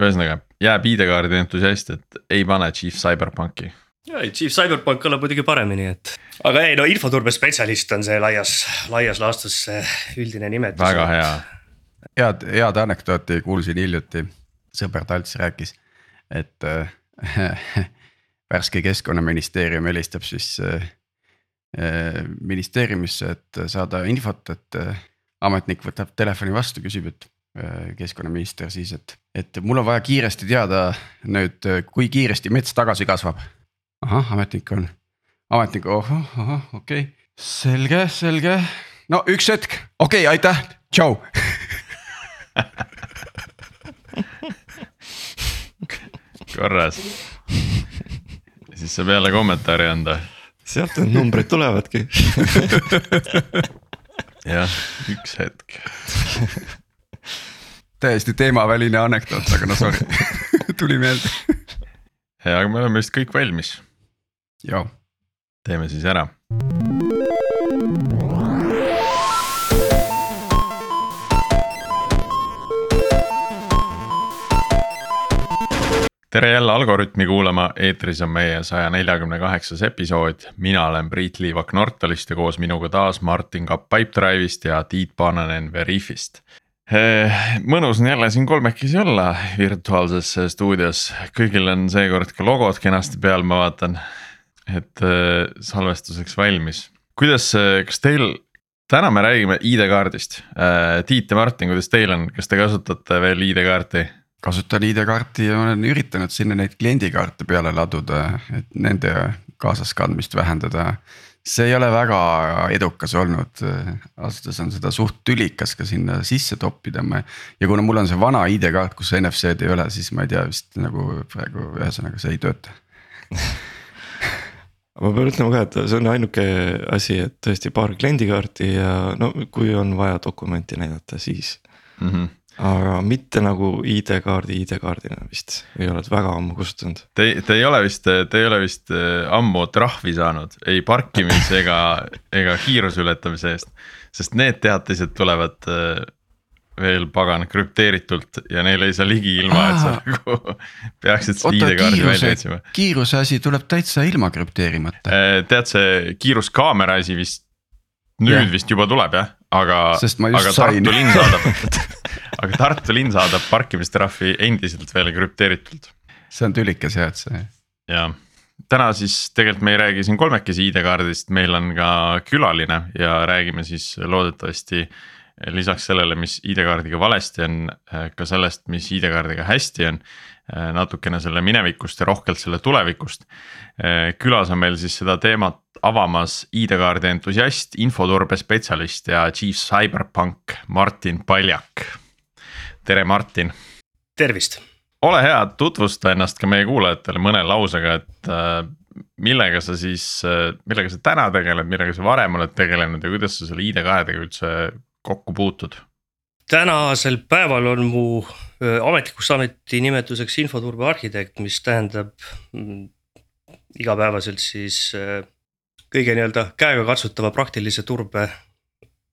ühesõnaga jääb ID-kaardi entusiast, et ei pane Chief Cyberpunki. ja Chief Cyberpunk kõlab muidugi paremini, et. aga ei no infoturbespetsialist on see laias, laias laastus see üldine nimetus. väga hea. head, head anekdooti kuulsin hiljuti, sõber Talts rääkis, et äh, värske keskkonnaministeerium helistab siis äh, ministeeriumisse, et saada infot, et äh, ametnik võtab telefoni vastu, küsib, et äh, keskkonnaminister siis, et, et mul on vaja kiiresti teada nüüd, kui kiiresti mets tagasi kasvab. ahah, ametnik on, ametnik, ohoh, ahah, okei. Okay., selge, selge, no üks hetk, okei okay,, aitäh, tšau. Korras. Siis saab jälle kommentaari anda. sealt need numbrid tulevadki. Jah, üks hetk täiesti teemaväline anekdoot, aga no sorry tuli meelde. ja, aga me oleme vist kõik valmis. joo. teeme siis ära tere jälle Algorütmi kuulama, eetris on meie saja neljakümne kaheksas episood. mina olen Priit Liivak Nortalist ja koos minuga taas Martin Kapp Pipedrive'ist ja Tiit Paananen Veriffist. Eh, mõnus on jälle siin kolmekesi olla virtuaalses stuudios, kõigil on seekord ka logod kenasti peal, ma vaatan. et eh, salvestuseks valmis, kuidas, kas teil, täna me räägime ID-kaardist. Tiit ja Martin, kuidas teil on, kas te kasutate veel ID-kaarti? kasutan ID-kaarti ja olen üritanud sinna neid kliendikaarte peale laduda, et nende kaasaskandmist vähendada. See ei ole väga edukas olnud, ausalt öeldes on seda suht tülikas ka sinna sisse toppida, ma. ja kuna mul on see vana ID-kaart, kus NFC-d ei ole, siis ma ei tea vist nagu praegu ühesõnaga see ei tööta ma pean ütlema ka, et see on ainuke asi, et tõesti paar kliendikaarti ja no kui on vaja dokumenti näidata, siis mm. -hmm aga mitte nagu ID-kaardi ID-kaardina vist või oled väga ammu kustutanud? Te, te ei ole vist, te ei ole vist äh, ammu trahvi saanud ei parkimise ega, ega kiiruse ületamise eest. sest need teatised tulevad äh, veel pagan krüpteeritult ja neile ei saa ligi ilma, et sa nagu peaksid selle ID-kaardi välja otsima. kiiruse asi tuleb täitsa ilma krüpteerimata. Äh, tead, see kiiruskaamera asi vist nüüd yeah. vist juba tuleb jah, aga, aga Tartu linn saadab aga Tartu linn saadab parkimistrahvi endiselt veel krüpteeritult. see on tülikas jah, et see. ja täna siis tegelikult me ei räägi siin kolmekesi ID-kaardist, meil on ka külaline ja räägime siis loodetavasti lisaks sellele, mis ID-kaardiga valesti on, ka sellest, mis ID-kaardiga hästi on. natukene selle minevikust ja rohkelt selle tulevikust. külas on meil siis seda teemat avamas ID-kaardi entusiast, infoturbe spetsialist ja chief cyberpunk Martin Paljak. Tere, Martin. tervist. ole hea, tutvusta ennast ka meie kuulajatele mõne lausega, et äh, millega sa siis, äh, millega sa täna tegeled, millega sa varem oled tegelenud ja kuidas sa selle ID-kaardega üldse kokku puutud? tänasel päeval on mu äh, ametlikuks ametinimetuseks infoturbe arhitekt, mis tähendab mm, igapäevaselt siis kõige nii-öelda käegakatsutava praktilise turbe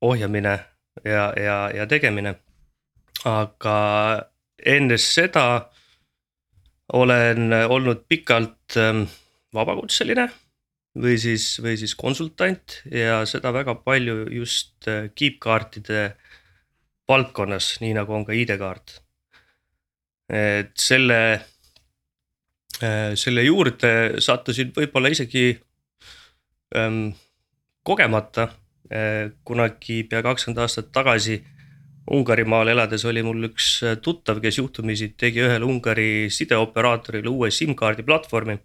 ohjamine ja, ja, ja tegemine. Aga enne seda olen olnud pikalt ähm, vabakutseline või siis, või siis konsultant ja seda väga palju just äh, kiipkaartide valdkonnas, nii nagu on ka ID-kaart. et selle, äh, selle juurde sattusin võib-olla isegi ähm, kogemata äh,. kunagi pea kakskümmend aastat tagasi Ungarimaal elades oli mul üks äh, tuttav, kes juhtumisi tegi ühele Ungari sideoperaatorile uue SIM-kaardi platvormi.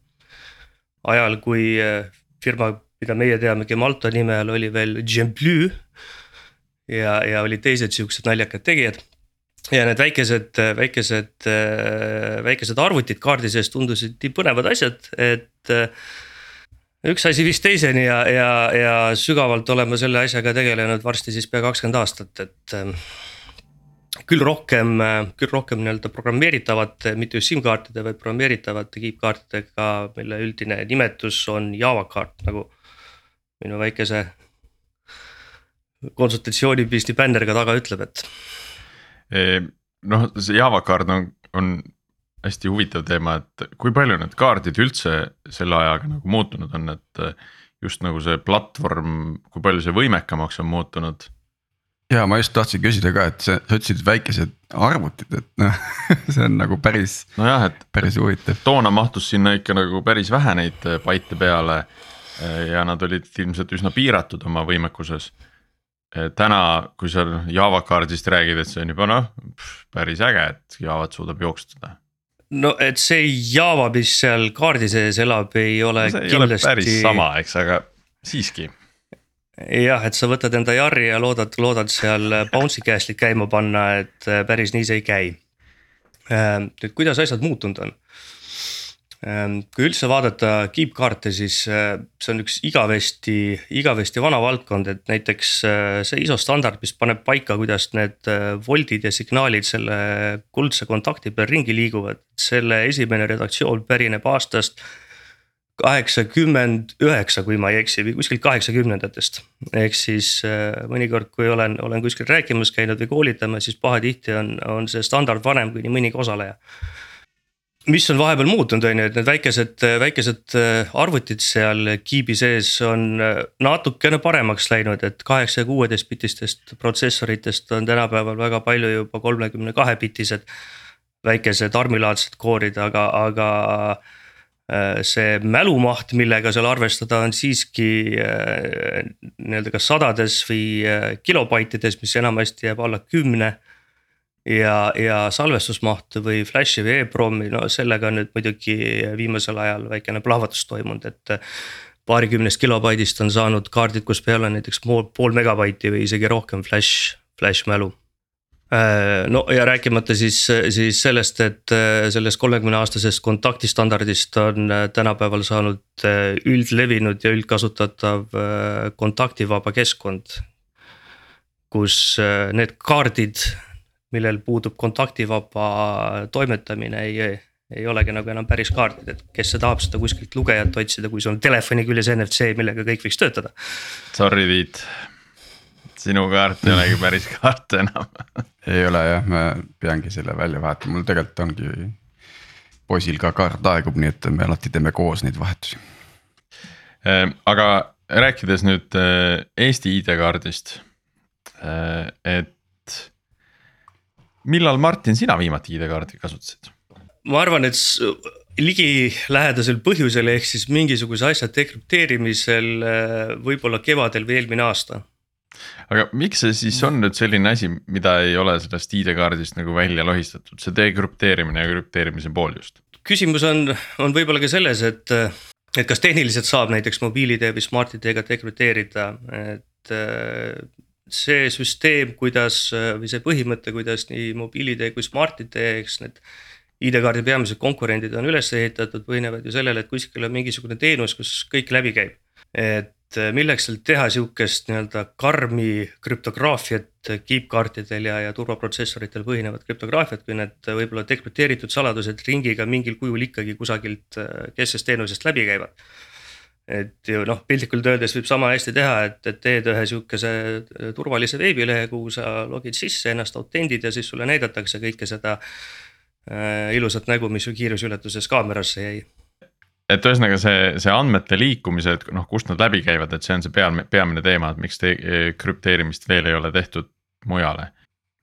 ajal, kui äh, firma, mida meie teame Gemalto nime all, oli veel Gemplü. ja, ja olid teised siuksed naljakad tegijad ja need väikesed, väikesed, äh, väikesed arvutid kaardi sees tundusid nii põnevad asjad, et üks asi viis teiseni ja, ja, ja sügavalt oleme selle asjaga tegelenud varsti siis pea kakskümmend aastat, et küll rohkem, küll rohkem nii-öelda programmeeritavate, mitte just SIM-kaartide, vaid programmeeritavate kiipkaartidega, mille üldine nimetus on Java kaart, nagu minu väikese konsultatsioonipisti bänner ka taga ütleb, et. noh, see Java kaart on, on hästi huvitav teema, et kui palju need kaardid üldse selle ajaga nagu muutunud on, et just nagu see platvorm, kui palju see võimekamaks on muutunud ja ma just tahtsin küsida ka, et sa, ütlesid väikesed arvutid, et noh, see on nagu päris. nojah, et päris huvitav. toona mahtus sinna ikka nagu päris vähe neid baite peale. ja nad olid ilmselt üsna piiratud oma võimekuses. täna, kui sa Java kaardist räägid, et see on juba noh, päris äge, et Javat suudab jooksutada no et see Java, mis seal kaardi sees elab, ei ole no, kindlasti. päris sama, eks, aga siiski jah, et sa võtad enda jarri ja loodad, loodad seal bouncy cast'it käima panna, et äh, päris nii see ei käi. Ähm, nüüd, kuidas asjad muutunud on? Ähm, kui üldse vaadata kiipkaarte, siis äh, see on üks igavesti, igavesti vana valdkond, et näiteks äh, see ISO standard, mis paneb paika, kuidas need voldid ja signaalid selle kuldse kontakti peal ringi liiguvad. selle esimene redaktsioon pärineb aastast kaheksakümmend üheksa, kui ma ei eksi, või kuskilt kaheksakümnendatest. ehk siis äh, mõnikord, kui olen, olen kuskil rääkimas käinud või koolitamas, siis pahatihti on, on see standard vanem kui nii mõnigi osaleja. mis on vahepeal muutunud, on ju, et need väikesed, väikesed äh, arvutid seal kiibi sees on äh, natukene paremaks läinud, et kaheksa ja kuueteist bitistest protsessoritest on tänapäeval väga palju juba kolmekümne kahe bitised. väikesed armilaadsed koorid, aga, aga see mälumaht, millega seal arvestada, on siiski äh, nii-öelda kas sadades või äh, kilobaitides, mis enamasti jääb alla kümne. ja, ja salvestusmaht või Flashi või EEPROM-i, no sellega on nüüd muidugi viimasel ajal väikene plahvatus toimunud, et. paarikümnest kilobaidist on saanud kaardid, kus peal on näiteks pool, megabaiti või isegi rohkem flash, flash mälu Äh, no ja rääkimata siis, siis sellest, et äh, sellest kolmekümne aastasest kontaktistandardist on äh, tänapäeval saanud üldlevinud ja üldkasutatav kontaktivaba keskkond. kus need kaardid, millel puudub kontaktivaba toimetamine, ei, ei olegi nagu enam päris kaardid, et kes see tahab seda kuskilt lugejat otsida, kui sul on telefoni küljes NFC, millega kõik võiks töötada. Sorry, Tiit sinu kaart ei olegi päris kaart enam ei ole jah, ma peangi selle välja vahetama, mul tegelikult ongi poisil ka kaart aegub, nii et me alati teeme koos neid vahetusi. Ehm, aga rääkides nüüd eh, Eesti ID-kaardist, eh, et millal Martin, sina viimati ID-kaarti kasutasid? ma arvan, et ligilähedasel põhjusel ehk siis mingisuguse asja dekrüpteerimisel eh, võib-olla kevadel või eelmine aasta aga miks see siis on nüüd selline asi, mida ei ole sellest ID-kaardist nagu välja lohistatud, see dekrüpteerimine ja krüpteerimise pool just? küsimus on, on võib-olla ka selles, et, et kas tehniliselt saab näiteks mobiil-ID või Smart-ID-ga dekrüpteerida, et see süsteem, kuidas või see põhimõte, kuidas nii mobiil-ID kui Smart-ID, eks need ID-kaardi peamised konkurendid on üles ehitatud, põhinevad ju sellele, et kuskil on mingisugune teenus, kus kõik läbi käib. et äh, milleks seal teha sihukest nii-öelda karmi krüptograafiat kiipkaartidel ja, ja turvaprotsessoritel põhinevat krüptograafiat, kui need võib-olla dekrüpteeritud saladused ringiga mingil kujul ikkagi kusagilt äh, kesksest teenusest läbi käivad. et ju noh, piltlikult öeldes võib sama hästi teha, et, et teed ühe sihukese äh, turvalise veebilehe, kuhu sa logid sisse, ennast autendid ja siis sulle näidatakse kõike seda äh, ilusat nägu, mis su kiiruseületuses kaamerasse jäi et ühesõnaga see, see andmete liikumised, noh, kust nad läbi käivad, et see on see peamine, peamine teema, et miks te, krüpteerimist veel ei ole tehtud mujale.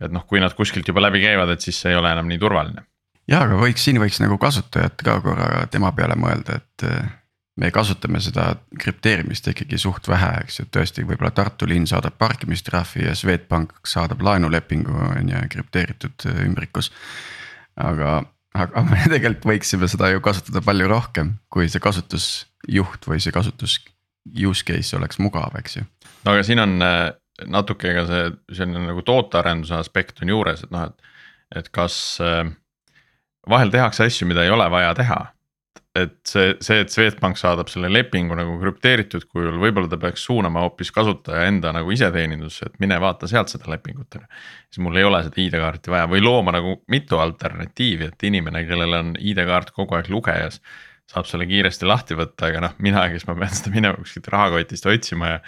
et noh, kui nad kuskilt juba läbi käivad, et siis see ei ole enam nii turvaline. ja, aga võiks, siin võiks nagu kasutajat ka korra tema peale mõelda, et eh, me kasutame seda krüpteerimist ikkagi suht vähe, eks ju, tõesti, võib-olla Tartu linn saadab parkimistrahvi ja Swedbank saadab laenulepingu on ju krüpteeritud eh, ümbrikus. aga aga me tegelikult võiksime seda ju kasutada palju rohkem, kui see kasutusjuht või see kasutus use case oleks mugav, eks ju. no aga siin on äh, natuke ka see selline nagu tootearenduse aspekt on juures, et noh, et, et kas äh, vahel tehakse asju, mida ei ole vaja teha et see, see, et Swedbank saadab selle lepingu nagu krüpteeritud kujul, võib-olla ta peaks suunama hoopis kasutaja enda nagu iseteenindusse, et mine vaata sealt seda lepingut on ju. siis mul ei ole seda ID-kaarti vaja või looma nagu mitu alternatiivi, et inimene, kellel on ID-kaart kogu aeg lugejas. saab selle kiiresti lahti võtta, aga noh, mina, kes ma pean seda minema kuskilt rahakotist otsima ja.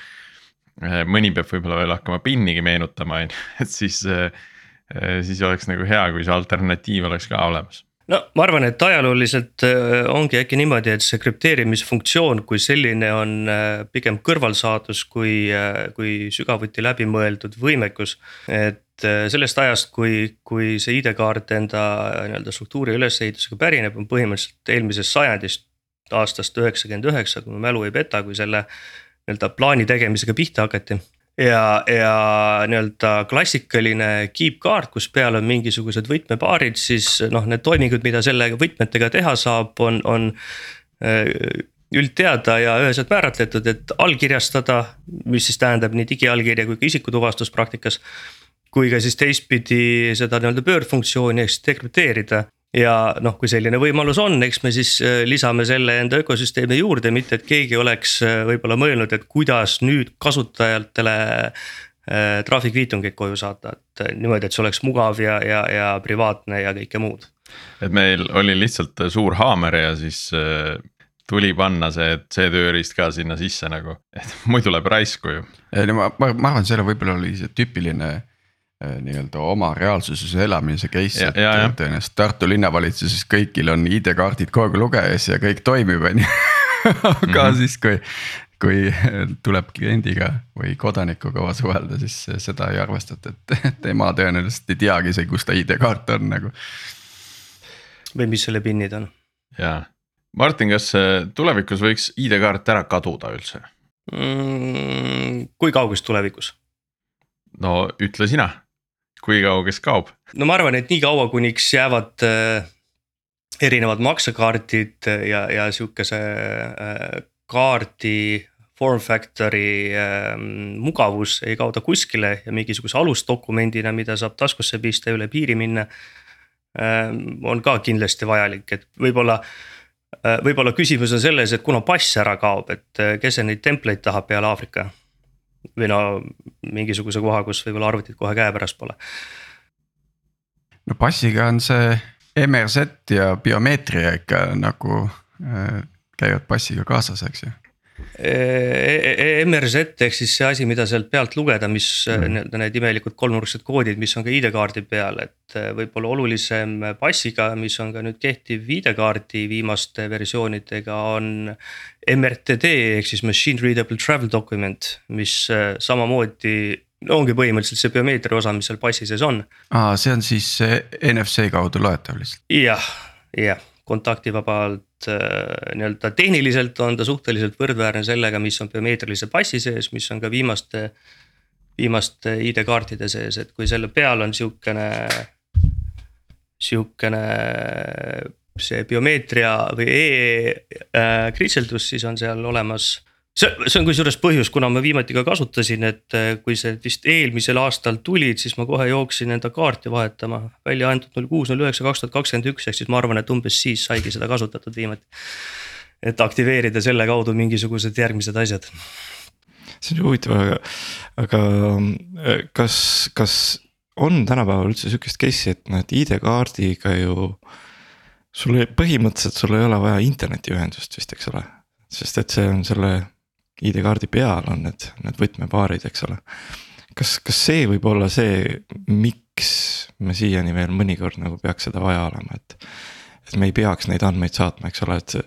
Eh, mõni peab võib-olla veel hakkama PIN-igi meenutama, on ju, et siis, eh, siis oleks nagu hea, kui see alternatiiv oleks ka olemas no ma arvan, et ajalooliselt äh, ongi äkki niimoodi, et see krüpteerimisfunktsioon kui selline on äh, pigem kõrvalsaadus kui, äh, kui sügavuti läbimõeldud võimekus. et sellest ajast, kui, kui see ID-kaart enda nii-öelda struktuuri ülesehitusega pärineb, on põhimõtteliselt eelmisest sajandist. aastast üheksakümmend üheksa, kui mu mälu ei peta, kui selle nii-öelda plaani tegemisega pihta hakati ja, ja nii-öelda klassikaline keep-kaart, kus peal on mingisugused võtmepaarid, siis noh, need toimingud, mida selle võtmetega teha saab, on, on äh, üldteada ja üheselt määratletud, et allkirjastada, mis siis tähendab nii digiallkirja kui ka isikutuvastus praktikas. kui ka siis teistpidi seda nii-öelda pöördfunktsiooni ehk siis dekrüpteerida ja noh, kui selline võimalus on, eks me siis äh, lisame selle enda ökosüsteemi juurde, mitte et keegi oleks äh, võib-olla mõelnud, et kuidas nüüd kasutajatele äh, trahvikviitungeid koju saata, et niimoodi, et see oleks mugav ja, ja, ja privaatne ja kõike muud. et meil oli lihtsalt suur haamer ja siis tuli panna see C-tööriist ka sinna sisse nagu, et muidu läheb raisku ju. ei no ma, ma, ma arvan, seal võib-olla oli see tüüpiline Äh, nii-öelda oma reaalsuses elamise case, et tõenäoliselt Tartu linnavalitsuses kõigil on ID-kaardid kogu aeg lugejas ja kõik toimib, on ju. aga mm -hmm. siis, kui, kui tuleb kliendiga või kodanikuga suhelda, siis seda ei arvestata, et tema tõenäoliselt ei teagi isegi, kus ta ID-kaart on nagu. või mis selle PIN-id on. jaa, Martin, kas tulevikus võiks ID-kaart ära kaduda üldse mm,? kui kauges tulevikus? no ütle sina kui kaugeks kaob? no ma arvan, et nii kaua, kuniks jäävad äh, erinevad maksekaardid ja, ja sihukese äh, kaardi form factor'i äh, mugavus ei kao ta kuskile ja mingisuguse alusdokumendina, mida saab taskusse pista ja üle piiri minna äh,. on ka kindlasti vajalik, et võib-olla äh,, võib-olla küsimus on selles, et kuna pass ära kaob, et äh, kes neid templeid tahab peale Aafrika või no mingisuguse koha, kus võib-olla arvutit kohe käepärast pole. no passiga on see MRZ ja biomeetria ikka nagu äh, käivad passiga kaasas, eks ju MRZ ehk siis see asi, mida sealt pealt lugeda, mis mm. nii-öelda need imelikud kolmnurksed koodid, mis on ka ID-kaardi peal, et e, võib-olla olulisem passiga, mis on ka nüüd kehtiv ID-kaardi viimaste versioonidega, on. MRTD ehk siis machine readable travel document, mis samamoodi ongi põhimõtteliselt see biomeetria osa, mis seal passi sees on. aa, see on siis NFC kaudu loetav lihtsalt. jah, jah kontaktivabalt äh, nii-öelda tehniliselt on ta suhteliselt võrdväärne sellega, mis on biomeetrilise passi sees, mis on ka viimaste. viimaste ID-kaartide sees, et kui selle peal on sihukene, sihukene see biomeetria või e-kritseldus, äh, siis on seal olemas see, see on kusjuures põhjus, kuna ma viimati ka kasutasin, et äh, kui see vist eelmisel aastal tulid, siis ma kohe jooksin enda kaarti vahetama. välja antud null kuus, null üheksa, kaks tuhat kakskümmend üks, ehk siis ma arvan, et umbes siis saigi seda kasutatud viimati. et aktiveerida selle kaudu mingisugused järgmised asjad. see on huvitav, aga, aga äh, kas, kas on tänapäeval üldse sihukest case'i, et noh, et ID-kaardiga ju. sul põhimõtteliselt sul ei ole vaja internetiühendust vist, eks ole sest et see on selle ID-kaardi peal on need, need võtmepaarid, eks ole. kas, kas see võib olla see, miks me siiani veel mõnikord nagu peaks seda vaja olema, et. et me ei peaks neid andmeid saatma, eks ole, et see.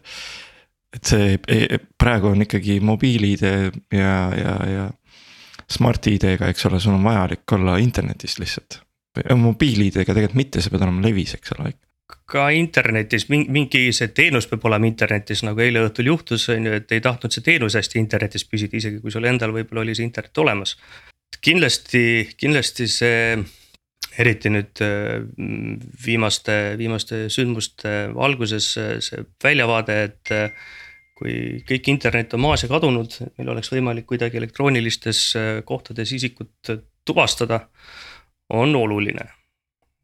et see praegu on ikkagi mobiil-ID ja, ja, ja. Smart ID-ga, eks ole, sul on vajalik olla internetist lihtsalt. mobiil-ID-ga tegelikult mitte, sa pead olema levis, eks ole ka internetis mingi see teenus peab olema internetis, nagu eile õhtul juhtus, on ju, et ei tahtnud see teenus hästi internetis püsida, isegi kui sul endal võib-olla oli see internet olemas. kindlasti, kindlasti see, eriti nüüd äh, viimaste, viimaste sündmuste valguses see väljavaade, et kui kõik internet on maas ja kadunud, meil oleks võimalik kuidagi elektroonilistes kohtades isikut tuvastada, on oluline.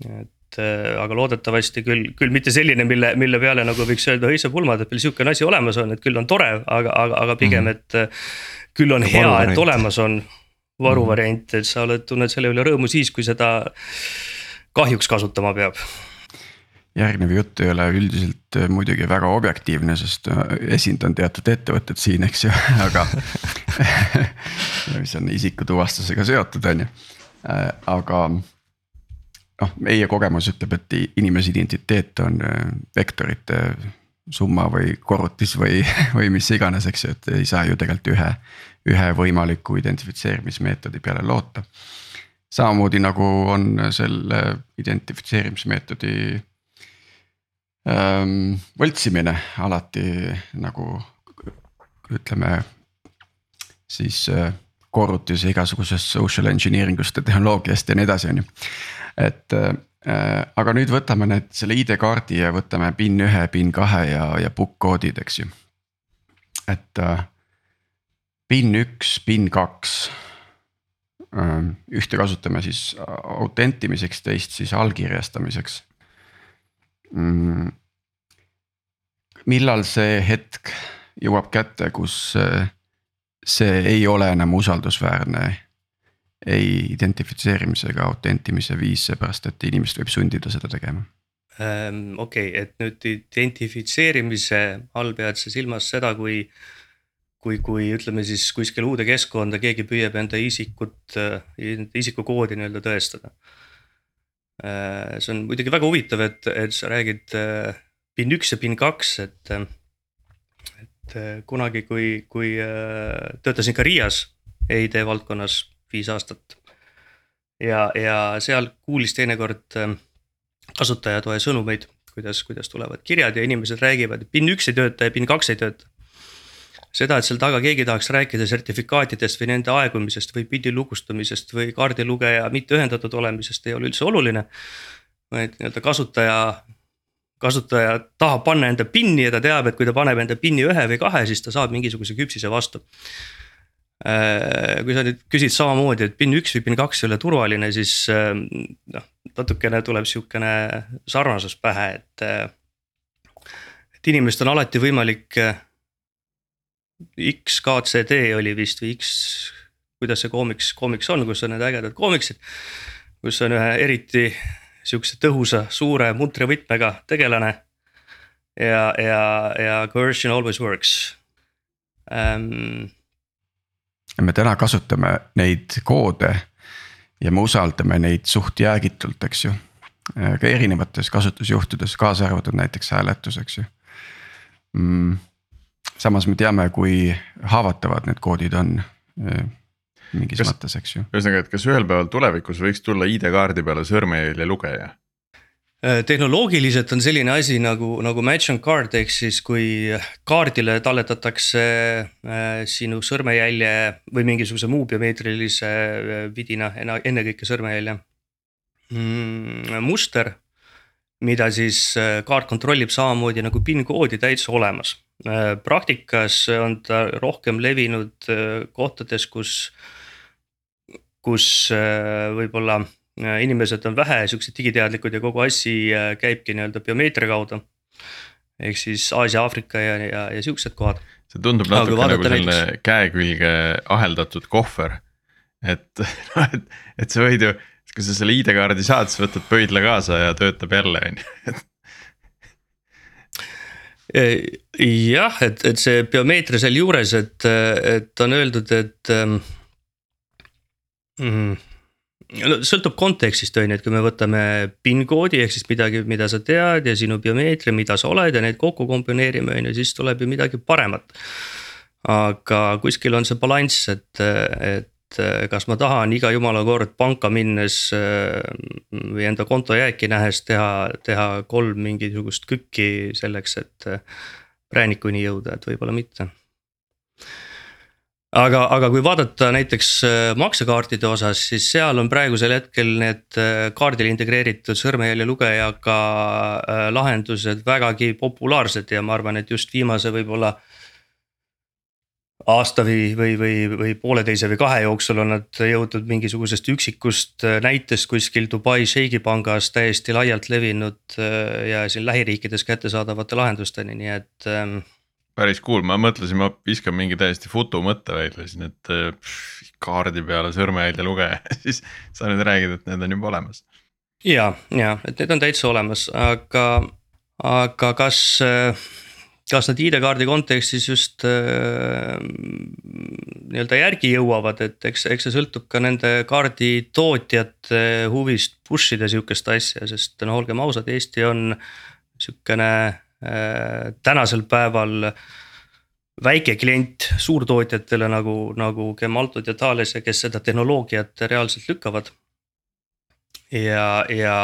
et et äh, aga loodetavasti küll, küll mitte selline, mille, mille peale nagu võiks öelda õisa pulmad, et meil sihukene asi olemas on, et küll on tore, aga, aga, aga pigem, mhm. et. Äh, küll on hea, et olemas on varuvariant, et sa oled, tunned selle üle rõõmu siis, kui seda kahjuks kasutama peab järgnev jutt ei ole üldiselt äh, muidugi väga objektiivne, sest esindan teatud ettevõtet siin, eks ju, aga mis on isikutuvastusega seotud, on ju, aga noh, meie kogemus ütleb, et inimese identiteet on vektorite summa või korrutis või, või mis iganes, eks ju, et ei saa ju tegelikult ühe, ühe võimaliku identifitseerimismeetodi peale loota. samamoodi nagu on selle identifitseerimismeetodi ähm, võltsimine alati nagu ütleme siis äh, korrutise igasugusest social engineering ust ja tehnoloogiast ja nii edasi, on ju. Et äh, aga nüüd võtame need selle ID-kaardi ja võtame PIN ühe, PIN kahe ja, ja book koodid, eks ju. et äh, PIN üks, PIN kaks äh,. ühte kasutame siis autentimiseks, teist siis allkirjastamiseks mm.. millal see hetk jõuab kätte, kus äh, see ei ole enam usaldusväärne. Ei identifitseerimise ega autentimise viis, seepärast et inimest võib sundida seda tegema ähm,. okei okay,, et nüüd identifitseerimise all pead sa silmas seda, kui kui, kui ütleme siis kuskil uude keskkonda keegi püüab enda isikut, isikukoodi nii-öelda tõestada. Äh, see on muidugi väga huvitav, et, et sa räägid PIN üks ja PIN kaks, et et äh, kunagi, kui, kui äh, töötasin ka Riias EID valdkonnas viis aastat. ja, ja seal kuulis teinekord äh, kasutajatoe sõnumeid, kuidas, kuidas tulevad kirjad ja inimesed räägivad, et PIN üks ei tööta ja PIN kaks ei tööta. seda, et seal taga keegi tahaks rääkida sertifikaatidest või nende aegumisest või pildi lukustamisest või kaardilugeja mitte ühendatud olemisest ei ole üldse oluline. vaid nii-öelda kasutaja kasutaja tahab panna enda PIN-i ja ta teab, et kui ta paneb enda PIN-i ühe või kahe, siis ta saab mingisuguse küpsise vastu. Äh, kui sa nüüd küsid samamoodi, et PIN üks või PIN kaks ei ole turvaline, siis äh, noh, natukene tuleb sihukene sarnasus pähe, et. Äh, et inimestel on alati võimalik. XKCD oli vist või X, kuidas see koomiks, koomiks on, kus on need ägedad koomiksid. kus on ühe eriti sihukese tõhusa, suure muntrivõtmega tegelane. ja, ja, ja coercion always works ähm.. Me täna kasutame neid koode ja me usaldame neid suht jäägitult, eks ju. ka erinevates kasutusjuhtudes, kaasa arvatud näiteks hääletus, eks ju mm.. samas me teame, kui haavatavad need koodid on mingis kas, mõttes, eks ju. ühesõnaga, et kas ühel päeval tulevikus võiks tulla ID-kaardi peale sõrmejälje lugeja? Äh, tehnoloogiliselt on selline asi nagu, nagu match on card ehk siis kui kaardile talletatakse äh, sinu sõrmejälje või mingisuguse muu biomeetrilise äh, vidina, ennekõike sõrmejälje mm,. muster, mida siis kaart kontrollib samamoodi nagu PIN koodi täitsa olemas. praktikas on ta rohkem levinud kohtades, kus kus võib-olla inimesed on vähe siuksed digiteadlikud ja kogu asi äh, käibki nii-öelda biomeetria kaudu. ehk siis Aasia, Aafrika ja, ja, ja siuksed kohad. see tundub natuke nagu selline näiteks... käe külge aheldatud kohver. et noh, et, et sa võid ju, kui sa selle ID-kaardi saad, siis võtad pöidla kaasa ja töötab jälle, on ju jah, et, et see biomeetria sealjuures, et, et on öeldud, et ähm, mm.? No sõltub kontekstist on ju, et kui me võtame PIN koodi ehk siis midagi, mida sa tead ja sinu biomeetria, mida sa oled ja need kokku kombineerime, on ju, siis tuleb ju midagi paremat. aga kuskil on see balanss, et, et kas ma tahan iga jumala kord panka minnes või enda konto jääki nähes teha, teha kolm mingisugust kükki selleks, et präänikuni jõuda, et võib-olla mitte aga, aga kui vaadata näiteks äh, maksekaartide osas, siis seal on praegusel hetkel need äh, kaardile integreeritud sõrmejälje lugejaga äh, lahendused vägagi populaarsed ja ma arvan, et just viimase võib-olla aasta või, või, või, või pooleteise või kahe jooksul on nad jõudnud mingisugusest üksikust näitest kuskil Dubai Sheikhi pangas täiesti laialt levinud ja siin lähiriikides kättesaadavate lahendusteni, nii et ähm, päris cool, ma mõtlesin, ma viskan mingi täiesti futu mõtte välja siin, et pff, kaardi peale sõrmejälje lugeja. Siis sa nüüd räägid, et need on juba olemas. ja, ja et need on täitsa olemas, aga, aga kas, kas nad ID-kaardi kontekstis just nii-öelda järgi jõuavad, et eks, eks see sõltub ka nende kaarditootjate huvist push ida sihukest asja, sest no olgem ausad, Eesti on sihukene äh, tänasel päeval väike klient suurtootjatele nagu, nagu Gemaltod ja Thales ja kes seda tehnoloogiat reaalselt lükkavad. ja, ja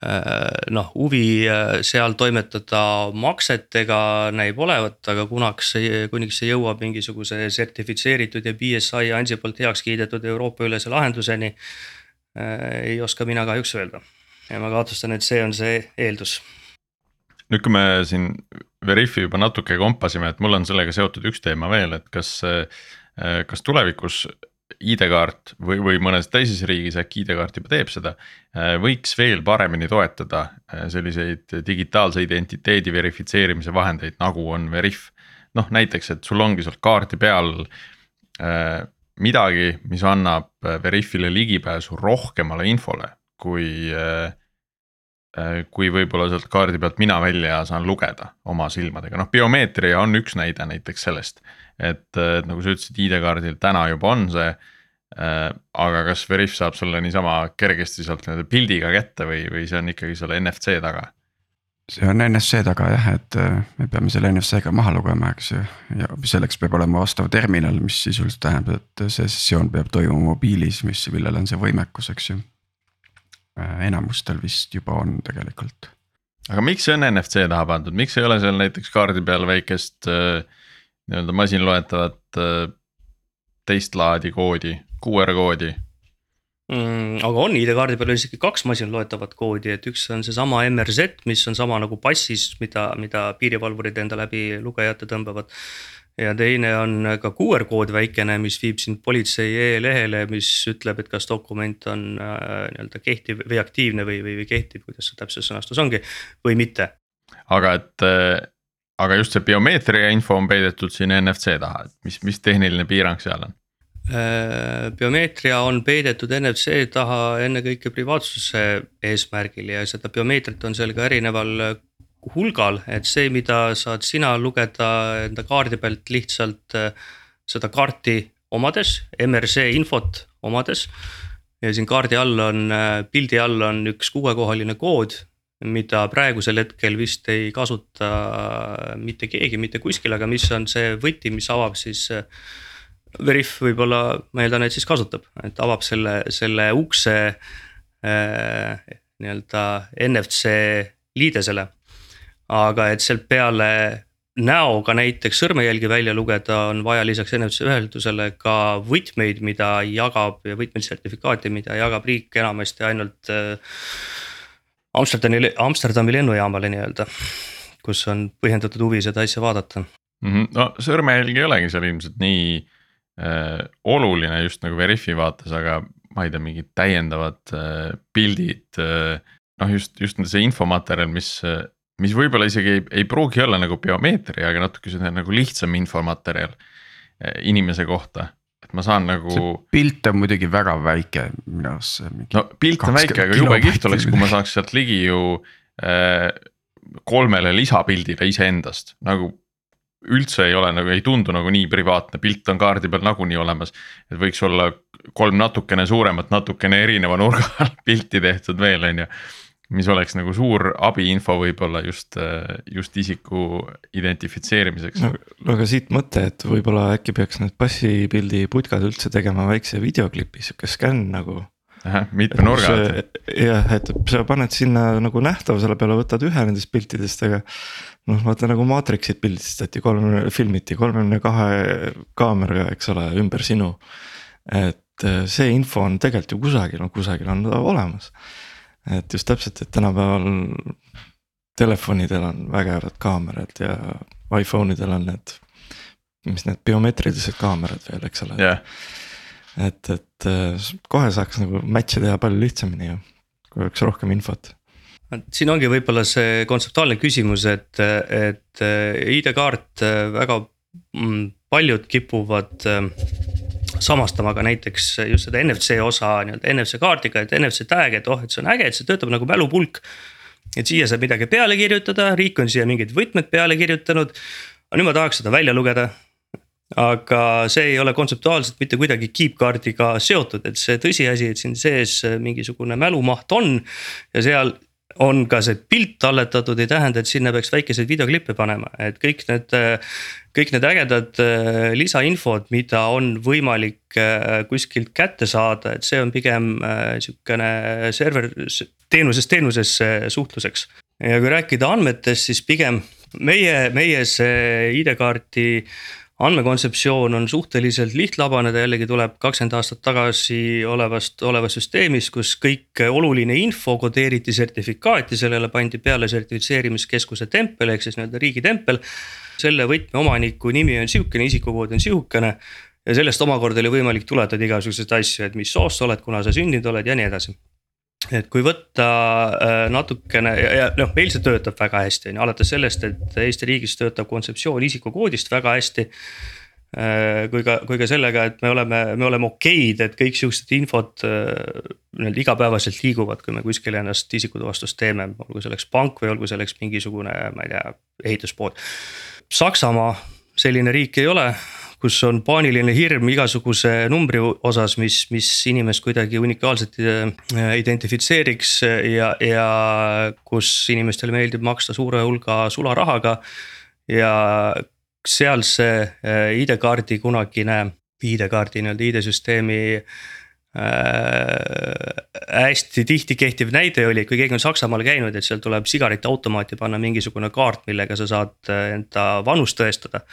Äh, noh, huvi äh, seal toimetada maksetega näib olevat, aga kunaks kuniks see jõuab mingisuguse sertifitseeritud ja BSI ANSI poolt heaks kiidetud Euroopa ülese lahenduseni. Äh, ei oska mina kahjuks öelda ja ma kahtlustan, et see on see eeldus. Nüüd, kui me siin Veriffi juba natuke kompasime, et mul on sellega seotud üks teema veel, et kas, kas tulevikus ID-kaart või, või mõnes teises riigis äkki ID-kaart juba teeb seda. Äh, võiks veel paremini toetada äh, selliseid digitaalse identiteedi verifitseerimise vahendeid, nagu on Veriff. noh, näiteks, et sul ongi seal kaardi peal midagi, mis annab Veriffile ligipääsu rohkemale infole, kui äh,. Kui võib-olla sealt kaardi pealt mina välja saan lugeda oma silmadega, noh biomeetria on üks näide näiteks sellest et, et nagu sa ütlesid, ID-kaardil täna juba on see äh,. aga kas Veriff saab sulle niisama kergesti sealt nii-öelda pildiga kätte või, või see on ikkagi selle NFC taga? see on NFC taga jah, et äh, me peame selle NFC-ga maha lugema, eks ju, ja selleks peab olema vastav terminal, mis sisuliselt tähendab, et see sessioon peab toimuma mobiilis, mis, millel on see võimekus, eks ju. Äh, enamustel vist juba on tegelikult. aga miks see on NFC taha pandud, miks ei ole seal näiteks kaardi peal väikest äh, nii-öelda masinloetavat äh, teist laadi koodi, QR koodi mm,. aga on ID-kaardi peal isegi kaks masinloetavat koodi, et üks on seesama MRZ, mis on sama nagu passis, mida, mida piirivalvurid enda läbi lugejate tõmbavad. Ja teine on ka QR kood väikene, mis viib sind politsei e-lehele, mis ütleb, et kas dokument on äh, nii-öelda kehtiv või aktiivne või, või, või kehtiv, kuidas see täpselt sõnastus ongi või mitte. aga et äh, aga just see biomeetria info on peidetud siin NFC taha, et mis, mis tehniline piirang seal on? Äh, biomeetria on peidetud NFC taha ennekõike privaatsuse eesmärgil ja seda biomeetriat on seal ka erineval hulgal, et see, mida saad sina lugeda enda kaardi pealt lihtsalt äh, seda kaarti omades, MRC infot omades. ja siin kaardi all on, äh, pildi all on üks kuuekohaline kood mida praegusel hetkel vist ei kasuta mitte keegi mitte kuskil, aga mis on see võti, mis avab siis. Veriff võib-olla, ma eeldan, et siis kasutab, et avab selle, selle ukse äh, nii-öelda NFC liidesele. Aga et sealt peale näoga näiteks sõrmejälgi välja lugeda, on vaja lisaks NFC ühendusele ka võtmeid, mida jagab ja võtmesertifikaati, mida jagab riik enamasti ainult äh, Amsterdami, Amsterdami lennujaamale nii-öelda, kus on põhjendatud huvi seda asja vaadata mm. -hmm. no sõrmejälg ei olegi seal ilmselt nii äh, oluline just nagu Veriffi vaates, aga ma ei tea, mingid täiendavad äh, pildid äh,. noh, just, just see infomaterjal, mis äh,, mis võib-olla isegi ei, ei pruugi olla nagu biomeetria, aga natuke selline nagu lihtsam infomaterjal äh, inimese kohta et ma saan nagu. pilt on muidugi väga väike minu arust. no pilt on väike, aga jube kihvt oleks, kui ma saaks sealt ligi ju äh, kolmele lisapildile iseendast nagu üldse ei ole nagu ei tundu nagu nii privaatne, pilt on kaardi peal nagunii olemas. et võiks olla kolm natukene suuremat, natukene erineva nurga all pilti tehtud veel, on ju mis oleks nagu suur abiinfo võib-olla just, just isiku identifitseerimiseks. no, no aga siit mõte, et võib-olla äkki peaks need passipildi putkad üldse tegema väikse videoklipi, sihuke skänn nagu. mitme nurga alt. jah, et sa paned sinna nagu nähtavusele peale, võtad ühe nendest piltidest, aga. noh, vaata nagu Matrixit pildistati kolm, filmiti kolmekümne kahe kaameraga, eks ole, ümber sinu. et see info on tegelikult ju kusagil, no kusagil on ta olemas et just täpselt, et tänapäeval telefonidel on vägevad kaamerad ja iPhone idel on need, mis need biomeetrilised kaamerad veel, eks ole. Yeah.. et, et äh, kohe saaks nagu match'e teha palju lihtsamini ju, kui oleks rohkem infot. Siin ongi võib-olla see kontseptuaalne küsimus, et, et äh, ID-kaart äh, väga mm, paljud kipuvad samastama ka näiteks just seda NFC osa nii-öelda NFC kaardiga, et NFC tag, et oh, et see on äge, et see töötab nagu mälupulk. et siia saab midagi peale kirjutada, riik on siia mingid võtmed peale kirjutanud. aga nüüd ma tahaks seda välja lugeda. aga see ei ole kontseptuaalselt mitte kuidagi keep-kaardiga seotud, et see tõsiasi, et siin sees mingisugune mälumaht on ja seal on ka see pilt talletatud, ei tähenda, et sinna peaks väikeseid videoklippe panema, et kõik need. kõik need ägedad äh, lisainfod, mida on võimalik äh, kuskilt kätte saada, et see on pigem äh, sihukene server teenusest teenusesse suhtluseks. ja kui rääkida andmetest, siis pigem meie, meie see ID-kaarti andmekontseptsioon on suhteliselt lihtlabane, ta jällegi tuleb kakskümmend aastat tagasi olevast, olevast süsteemist, kus kõik oluline info kodeeriti sertifikaati, sellele pandi peale sertifitseerimiskeskuse tempel ehk siis nii-öelda riigitempel. selle võtmeomaniku nimi on sihukene, isikukood on sihukene ja sellest omakorda oli võimalik tuletada igasuguseid asju, et mis soost sa oled, kuna sa sündinud oled ja nii edasi et kui võtta äh, natukene ja, ja noh, meil see töötab väga hästi, on ju, alates sellest, et Eesti riigis töötab kontseptsioon isikukoodist väga hästi. Äh, kui ka, kui ka sellega, et me oleme, me oleme okeid, et kõik siuksed infod äh, nii-öelda igapäevaselt liiguvad, kui me kuskil ennast isikutuvastust teeme, olgu selleks pank või olgu selleks mingisugune, ma ei tea, ehituspood. Saksamaa selline riik ei ole, kus on paaniline hirm igasuguse numbri osas, mis, mis inimest kuidagi unikaalselt äh, identifitseeriks ja, ja kus inimestele meeldib maksta suure hulga sularahaga. ja seal see äh, ID-kaardi kunagine, ID-kaardi nii-öelda ID-süsteemi äh, hästi tihti kehtiv näide oli, kui keegi on Saksamaal käinud, et seal tuleb sigaretiautomaati panna mingisugune kaart, millega sa saad enda vanust tõestada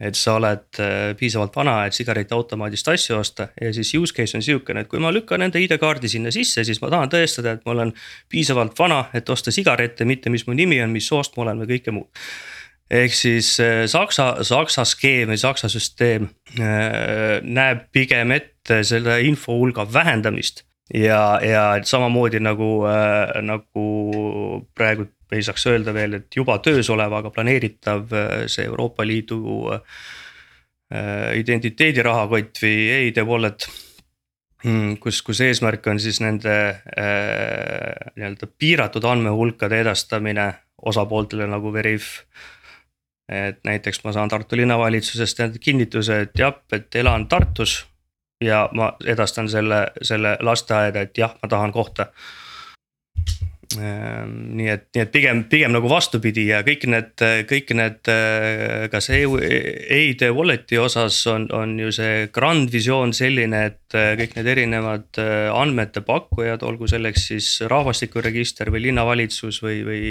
et sa oled äh, piisavalt vana, et sigaretiautomaadist asju osta ja siis use case on sihukene, et kui ma lükkan enda ID-kaardi sinna sisse, siis ma tahan tõestada, et ma olen piisavalt vana, et osta sigarette, mitte mis mu nimi on, mis soost ma olen või kõike muud. ehk siis äh, Saksa, Saksa skeem või Saksa süsteem äh, näeb pigem ette selle info hulga vähendamist ja, ja samamoodi nagu äh,, nagu praegu ei saaks öelda veel, et juba töös olev, aga planeeritav äh, see Euroopa Liidu äh, identiteedirahakott või e-ID wallet. Hmm, kus, kus eesmärk on siis nende äh, nii-öelda piiratud andmehulkade edastamine osapooltele nagu Veriff. et näiteks ma saan Tartu linnavalitsusest kinnituse, et jah, et elan Tartus ja ma edastan selle, selle lasteaeda, et jah, ma tahan kohta nii et, nii et pigem, pigem nagu vastupidi ja kõik need, kõik need, äh, kas e-ID wallet'i osas on, on ju see grand visioon selline, et äh, kõik need erinevad äh, andmete pakkujad, olgu selleks siis rahvastikuregister või linnavalitsus või, või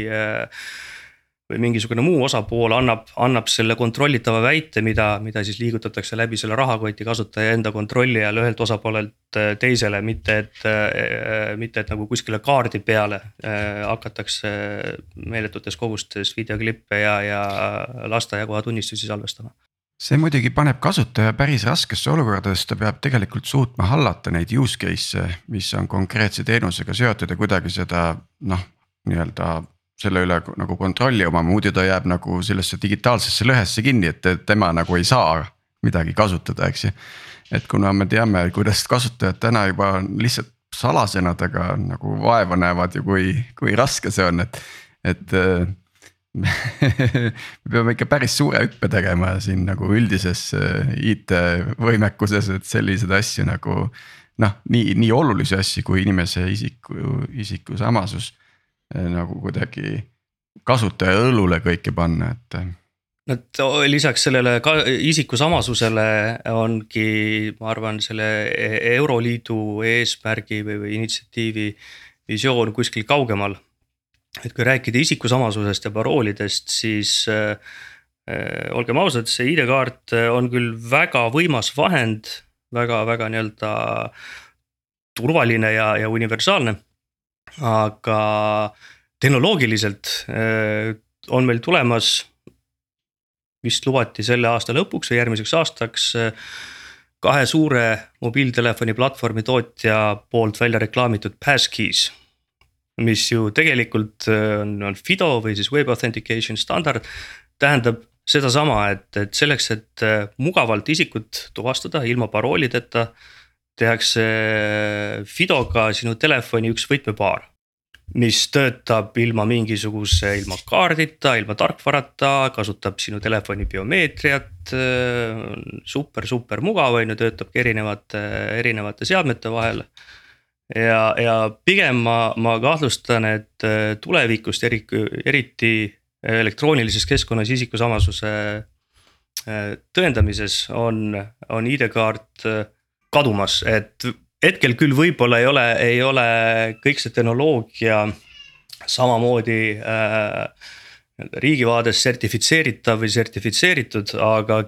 või mingisugune muu osapool annab, annab selle kontrollitava väite, mida, mida siis liigutatakse läbi selle rahakoti kasutaja enda kontrolli all ühelt osapoolelt äh, teisele, mitte et, äh, mitte et nagu kuskile kaardi peale äh, hakatakse meeletutes kogustes videoklippe ja, ja lasteaiakoha tunnistusi salvestama. See muidugi paneb kasutaja päris raskesse olukorda, sest ta peab tegelikult suutma hallata neid use case'e, mis on konkreetse teenusega seotud ja kuidagi seda noh, nii-öelda selle üle nagu kontrolli omama, muidu ta jääb nagu sellesse digitaalsesse lõhesse kinni, et tema nagu ei saa midagi kasutada, eks ju. et kuna me teame, kuidas kasutajad täna juba lihtsalt salasõnadega nagu vaeva näevad ja kui, kui raske see on, et, et me peame ikka päris suure hüppe tegema siin nagu üldises IT võimekuses, et selliseid asju nagu noh, nii, nii olulisi asju kui inimese isiku, isikusamastus Eh, nagu kuidagi kasutaja õlule kõike panna, et. no lisaks sellele ka isikusamasusele ongi, ma arvan, selle e-, Euroliidu eesmärgi või, või initsiatiivi visioon kuskil kaugemal. et kui rääkida isikusamasusest ja paroolidest, siis äh, olgem ausad, see ID-kaart on küll väga võimas vahend väga,, väga-väga nii-öelda turvaline ja, ja universaalne aga tehnoloogiliselt äh, on meil tulemas, vist lubati selle aasta lõpuks või järgmiseks aastaks äh, kahe suure mobiiltelefoni platvormi tootja poolt välja reklaamitud passkeys. mis ju tegelikult äh, on, on FIDO või siis web authentication standard, tähendab sedasama, et, et selleks, et mugavalt isikut tuvastada ilma paroolideta tehakse Fidoga sinu telefoni üks võtmepaar. mis töötab ilma mingisuguse, ilma kaardita, ilma tarkvarata, kasutab sinu telefoni biomeetriat. super, super mugav on ju, töötabki erinevate, erinevate seadmete vahel. ja, ja pigem ma, ma kahtlustan, et tulevikust eri, eriti elektroonilises keskkonnas isikusamasuse tõendamises on, on ID-kaart kadumas, et hetkel küll võib-olla ei ole, ei ole kõik see tehnoloogia samamoodi äh, riigivaades sertifitseeritav või sertifitseeritud, aga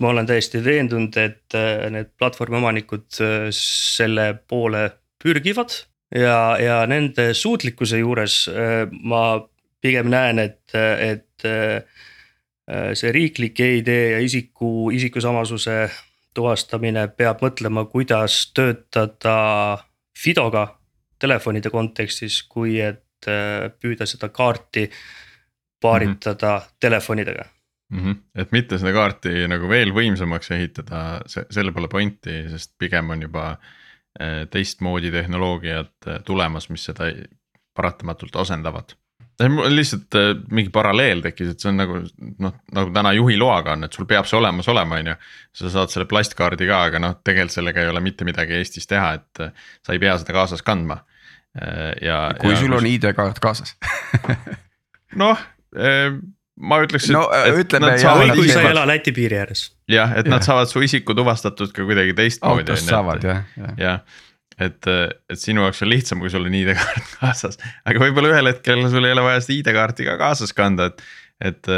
ma olen täiesti veendunud, et äh, need platvormi omanikud äh, selle poole pürgivad. ja, ja nende suutlikkuse juures äh, ma pigem näen, et, et see riiklik e-ID ja isiku, isikusamasuse tuvastamine peab mõtlema, kuidas töötada Fidoga telefonide kontekstis, kui et äh, püüda seda kaarti paaritada mm -hmm. telefonidega mm. -hmm. et mitte seda kaarti nagu veel võimsamaks ehitada, see, selle pole pointi, sest pigem on juba äh, teistmoodi tehnoloogiad äh, tulemas, mis seda paratamatult asendavad mul lihtsalt äh, mingi paralleel tekkis, et see on nagu noh, nagu täna juhiloaga on, et sul peab see olemas olema, on ju. sa saad selle plastkaardi ka, aga noh, tegelikult sellega ei ole mitte midagi Eestis teha, et äh, sa ei pea seda kaasas kandma. Äh, ja. kui ja, sul kus... on ID-kaart kaasas noh, ma ütleks. no ütleme. kui sa ei ela Läti piiri ääres. jah, et ja. nad saavad su isiku tuvastatud ka kuidagi teistmoodi. autost saavad jah, jah ja et, et sinu jaoks on lihtsam, kui sul on ID-kaart kaasas, aga võib-olla ühel hetkel sul ei ole vaja seda ID-kaarti ka kaasas kanda, et. et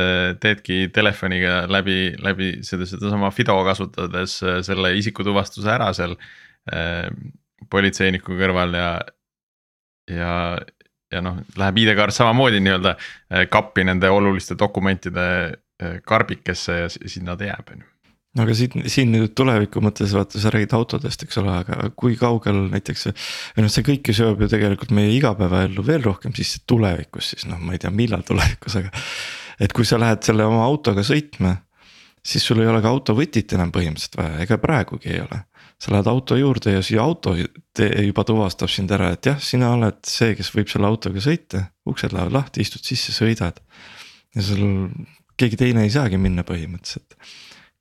teedki telefoniga läbi, läbi seda, sedasama Fido kasutades selle isikutuvastuse ära seal äh, politseiniku kõrval ja, ja ja noh, läheb ID-kaart samamoodi nii-öelda kappi nende oluliste dokumentide karbikesse ja sinna ta jääb, on ju no aga siit, siin nüüd tuleviku mõttes vaata, sa räägid autodest, eks ole, aga kui kaugel näiteks. või noh, see kõik ju seob ju tegelikult meie igapäevaellu veel rohkem, siis tulevikus siis noh, ma ei tea, millal tulevikus, aga. et kui sa lähed selle oma autoga sõitma, siis sul ei ole ka autovõtit enam põhimõtteliselt vaja, ega praegugi ei ole. sa lähed auto juurde ja siia auto juba tuvastab sind ära, et jah, sina oled see, kes võib selle autoga sõita, uksed lähevad lahti, istud sisse, sõidad. ja sul keegi teine ei saagi minna põhimõtteliselt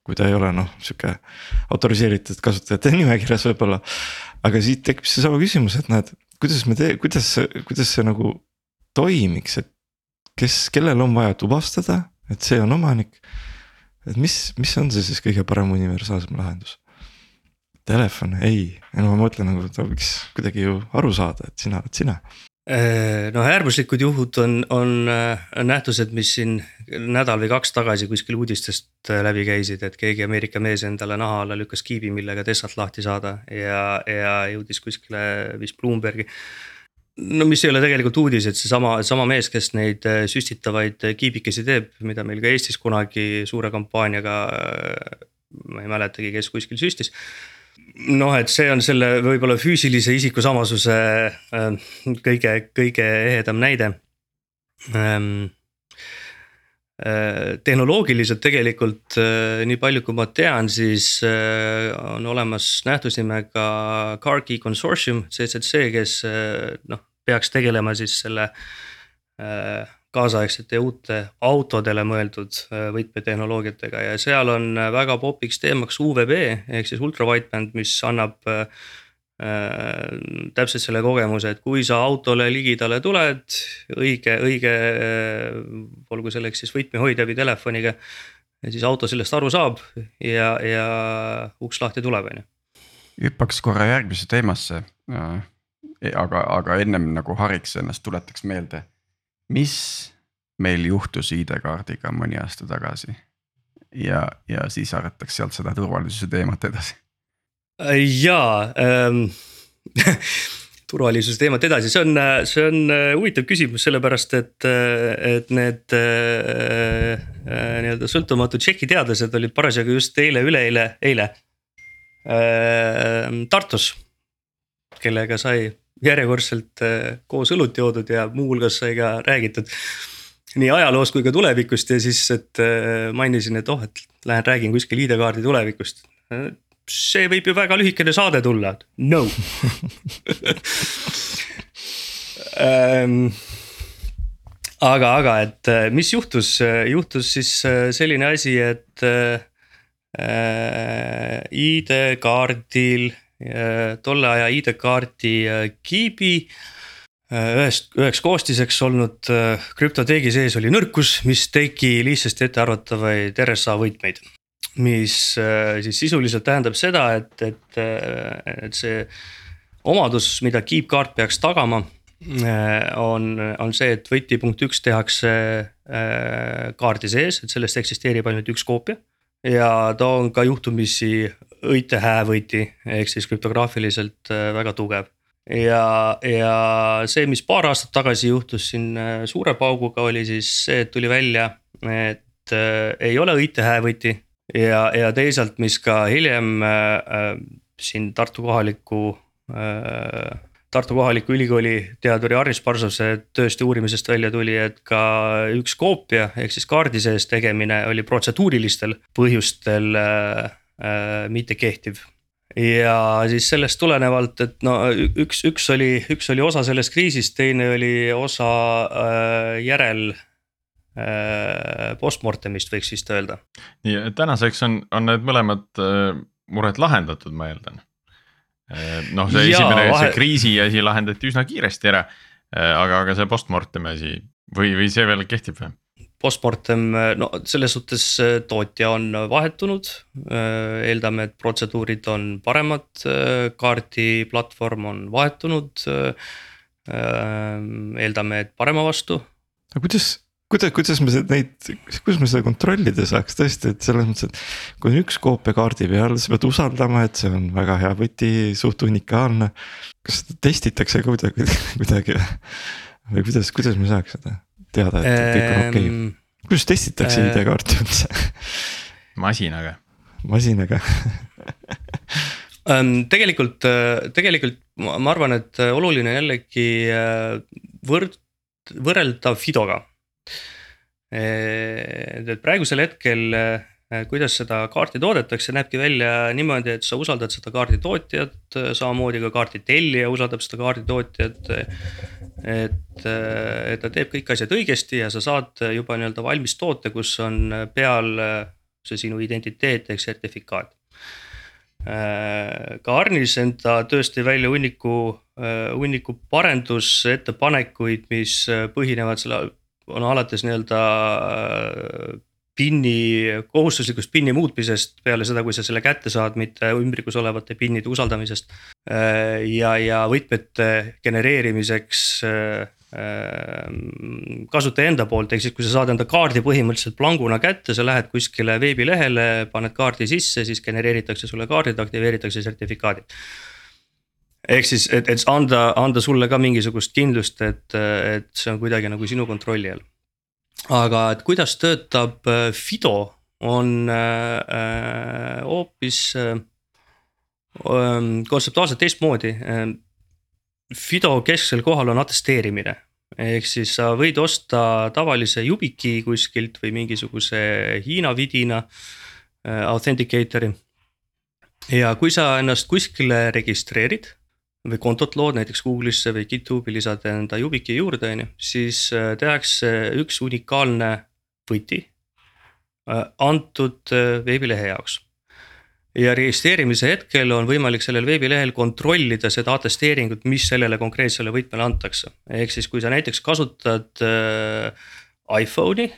kui ta ei ole noh, sihuke autoriseeritud kasutajate nimekirjas võib-olla. aga siit tekib seesama küsimus, et näed, kuidas me tee-, kuidas, kuidas see nagu toimiks, et kes, kellel on vaja tuvastada, et see on omanik. et mis, mis on see siis kõige parem universaalsem lahendus? Telefon, ei, no ma mõtlen nagu ta võiks kuidagi ju aru saada, et sina oled sina noh, äärmuslikud juhud on, on äh, nähtused, mis siin nädal või kaks tagasi kuskil uudistest äh, läbi käisid, et keegi Ameerika mees endale naha alla lükkas kiibi, millega Tessat lahti saada ja, ja jõudis kuskile vist Bloombergi. no mis ei ole tegelikult uudis, et seesama, sama mees, kes neid süstitavaid kiibikesi teeb, mida meil ka Eestis kunagi suure kampaaniaga. ma ei mäletagi, kes kuskil süstis noh, et see on selle võib-olla füüsilise isikusamasuse äh, kõige, kõige ehedam näide ähm,. Äh, tehnoloogiliselt tegelikult äh, nii palju, kui ma tean, siis äh, on olemas nähtus nimega Car Key Consortium, CCC, kes noh, peaks tegelema siis selle kaasaegsete uute autodele mõeldud äh, võtmetehnoloogiatega ja seal on äh, väga popiks teemaks UVB ehk siis ultra wideband, mis annab äh, äh, täpselt selle kogemuse, et kui sa autole ligidale tuled, õige, õige äh,, olgu selleks siis võtmehoidja või telefoniga. siis auto sellest aru saab ja, ja uks lahti tuleb, on ju. hüppaks korra järgmise teemasse äh,. aga, aga ennem nagu hariks ennast, tuletaks meelde mis meil juhtus ID-kaardiga mõni aasta tagasi. ja, ja siis aretaks sealt seda turvalisuse teemat edasi. jaa ähm, turvalisuse teemat edasi, see on, see on äh, huvitav küsimus, sellepärast et, äh, et need äh, äh, nii-öelda sõltumatud Tšehhi teadlased olid parasjagu just eile, üleeile, eile äh, Tartus. kellega sai järjekordselt äh, koos õlut joodud ja muuhulgas sai ka räägitud nii ajaloost kui ka tulevikust ja siis, et äh, mainisin, et oh, et lähen räägin kuskil ID-kaardi tulevikust. see võib ju väga lühikene saade tulla, no. Ähm, aga, aga et äh, mis juhtus, juhtus siis selline asi, et ID-kaardil tolle aja ID-kaardi äh, kiibi ühest, üheks koostiseks olnud krüptoteegi sees oli nõrkus, mis tegi lihtsasti ettearvatavaid RSA võtmeid. mis siis sisuliselt tähendab seda, et, et, et see omadus, mida keep-kaart peaks tagama Äh, on, on see, et võti punkt üks tehakse äh, kaardi sees, et sellest eksisteerib ainult üks koopia. ja ta on ka juhtumisi õite häävõti, ehk siis krüptograafiliselt äh, väga tugev. ja, ja see, mis paar aastat tagasi juhtus siin suure pauguga, oli siis see, et tuli välja, et äh, ei ole õite häävõti. ja, ja teisalt, mis ka hiljem äh, siin Tartu kohaliku äh, Tartu kohaliku ülikooli teaduri Aris Parsuse tööst ja uurimisest välja tuli, et ka üks koopia ehk siis kaardi sees tegemine oli protseduurilistel põhjustel äh, äh, mitte kehtiv. ja siis sellest tulenevalt, et no üks, üks oli, üks oli osa sellest kriisist, teine oli osa äh, järel äh, postmortemist, võiks vist öelda. nii, tänaseks on, on need mõlemad äh, mured lahendatud, ma eeldan Äh, noh, see ja, esimene vahe..., see kriisi asi lahendati üsna kiiresti ära. Äh, aga, aga see postmortemi asi või, või see veel kehtib või? Postmortem, no selles suhtes äh, tootja on vahetunud. eeldame, et protseduurid on paremad, kaardiplatvorm on vahetunud. eeldame, et parema vastu. aga kuidas, kuidas, kuidas me neid, kuidas me seda kontrollida saaks tõesti, et selles mõttes, et. kui on üks koopia kaardi peal, sa pead usaldama, et see on väga hea võti, suht unikaalne. kas seda testitakse ka kuidagi, kuidagi või kuidas, kuidas me saaks seda teada, et kõik on okei okay.? kuidas testitakse äh, ID-kaarti üldse masinaga. masinaga tegelikult, tegelikult ma arvan, et oluline jällegi äh, võrd-, võrrelda Fidoga et praegusel hetkel, äh, kuidas seda kaarti toodetakse, näebki välja niimoodi, et sa usaldad seda kaardi tootjat, samamoodi ka kaardi tellija usaldab seda kaardi tootjat. et, et ta teeb kõik asjad õigesti ja sa saad juba nii-öelda valmis toote, kus on peal see sinu identiteet ehk sertifikaat ka Arnis enda tööst tõi välja hunniku, hunniku parendusettepanekuid, mis põhinevad selle on alates nii-öelda PIN-i, kohustuslikust PIN-i muutmisest peale seda, kui sa selle kätte saad, mitte ümbrikus olevate PIN-ide usaldamisest. Äh, ja, ja võtmete genereerimiseks äh, kasutaja enda poolt, ehk siis kui sa saad enda kaardi põhimõtteliselt planguna kätte, sa lähed kuskile veebilehele, paned kaardi sisse, siis genereeritakse sulle kaardid, aktiveeritakse sertifikaadid ehk siis, et, et anda, anda sulle ka mingisugust kindlust, et, et see on kuidagi nagu sinu kontrolli all. Aga et kuidas töötab äh, Fido, on äh, hoopis äh, äh, kontseptuaalselt teistmoodi. Äh, Fido kesksel kohal on atesteerimine ehk siis sa võid osta tavalise Yubiki kuskilt või mingisuguse Hiina vidina äh, authenticator'i. ja kui sa ennast kuskile registreerid või kontot lood näiteks Google'isse või GitHubi lisad enda Yubiki juurde, on ju, siis äh, tehakse üks unikaalne võti äh, antud äh, veebilehe jaoks. ja registreerimise hetkel on võimalik sellel veebilehel kontrollida seda atesteeringut, mis sellele konkreetsele võtmele antakse. ehk siis, kui sa näiteks kasutad iPhone'i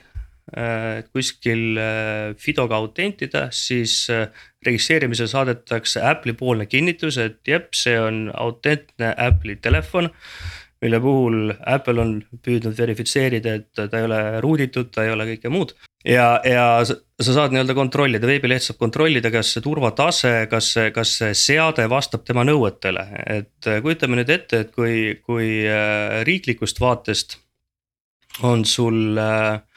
kuskil Fidoga autentida, siis registreerimisel saadetakse Apple'i poolne kinnitus, et jep, see on autentne Apple'i telefon. mille puhul Apple on püüdnud verifitseerida, et ta ei ole ruuditud, ta ei ole kõike muud. ja, ja sa, sa saad nii-öelda kontrollida, veebileht saab kontrollida, kas see turvatase, kas kas see seade vastab tema nõuetele, et kujutame nüüd ette, et kui, kui äh, riiklikust vaatest on sul äh, Äh,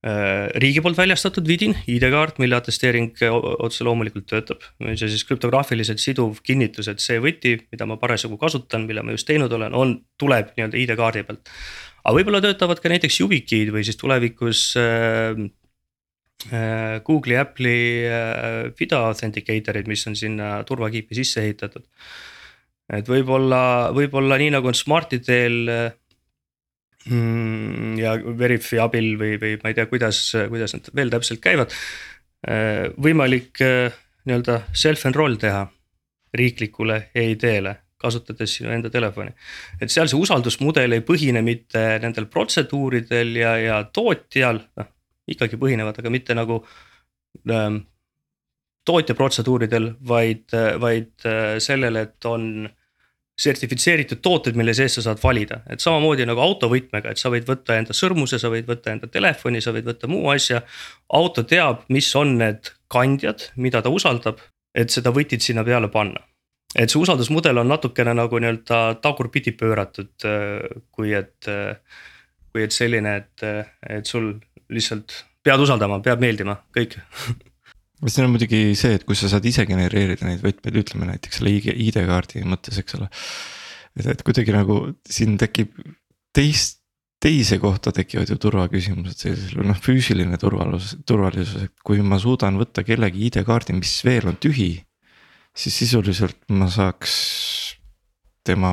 riigi poolt väljastatud vidin, ID-kaart, mille atesteering otse loomulikult töötab. see siis krüptograafiliselt siduv kinnitus, et see võti, mida ma parasjagu kasutan, mille ma just teinud olen, on, tuleb nii-öelda ID-kaardi pealt. aga võib-olla töötavad ka näiteks YubiKey'd või siis tulevikus äh, äh, Google'i, Apple'i äh, FIDA authenticator'id, mis on sinna turvakiipi sisse ehitatud. et võib-olla, võib-olla nii nagu on Smartidel äh. Ja Veriffi abil või, või ma ei tea, kuidas, kuidas need veel täpselt käivad. võimalik nii-öelda self-enroll teha riiklikule EID-le kasutades sinu enda telefoni. et seal see usaldusmudel ei põhine mitte nendel protseduuridel ja, ja tootjal, noh ikkagi põhinevad, aga mitte nagu ähm, tootja protseduuridel, vaid, vaid äh, sellele, et on sertifitseeritud tooted, mille sees sa saad valida, et samamoodi nagu autovõtmega, et sa võid võtta enda sõrmuse, sa võid võtta enda telefoni, sa võid võtta muu asja. auto teab, mis on need kandjad, mida ta usaldab, et seda võtit sinna peale panna. Et see usaldusmudel on natukene nagu nii-öelda tagurpidi pööratud, äh, kui et, äh, kui et selline, et, äh, et sul lihtsalt pead usaldama, peab meeldima, kõik siin on muidugi see, et kui sa saad ise genereerida neid võtmeid, ütleme näiteks selle ID-kaardi mõttes, eks ole. et, et kuidagi nagu siin tekib teist, teise kohta tekivad ju turvaküsimused, sellisel noh füüsiline turvalisus, turvalisus, et kui ma suudan võtta kellegi ID-kaardi, mis veel on tühi siis sisuliselt ma saaks tema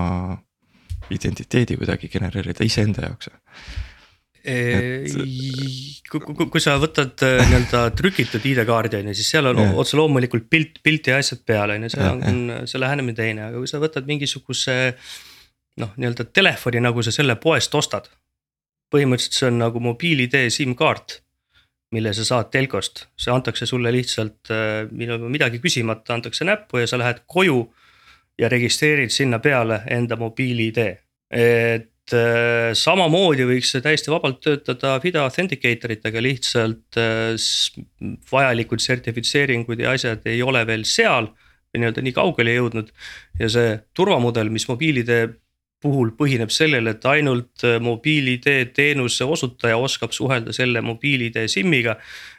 identiteedi kuidagi genereerida iseenda jaoks. Et... kui, kui, sa võtad äh, nii-öelda trükitud ID-kaardi on ju, siis seal on yeah. otse loomulikult pilt, pilt ja asjad peal on ju, see on, on see lähenemine teine, aga kui sa võtad mingisuguse. noh, nii-öelda telefoni, nagu sa selle poest ostad. põhimõtteliselt see on nagu mobiil-ID SIM-kaart mille sa saad telkost, see antakse sulle lihtsalt äh, midagi küsimata, antakse näppu ja sa lähed koju. ja registreerid sinna peale enda mobiil-ID, et äh, samamoodi võiks täiesti vabalt töötada FIDO authenticator itega, lihtsalt äh, vajalikud sertifitseeringud ja asjad ei ole veel seal. nii-öelda nii kaugele jõudnud ja see turvamudel, mis mobiil-ID puhul põhineb sellel, et ainult äh, mobiil-ID teenuse osutaja oskab suhelda selle mobiil-ID SIM-iga.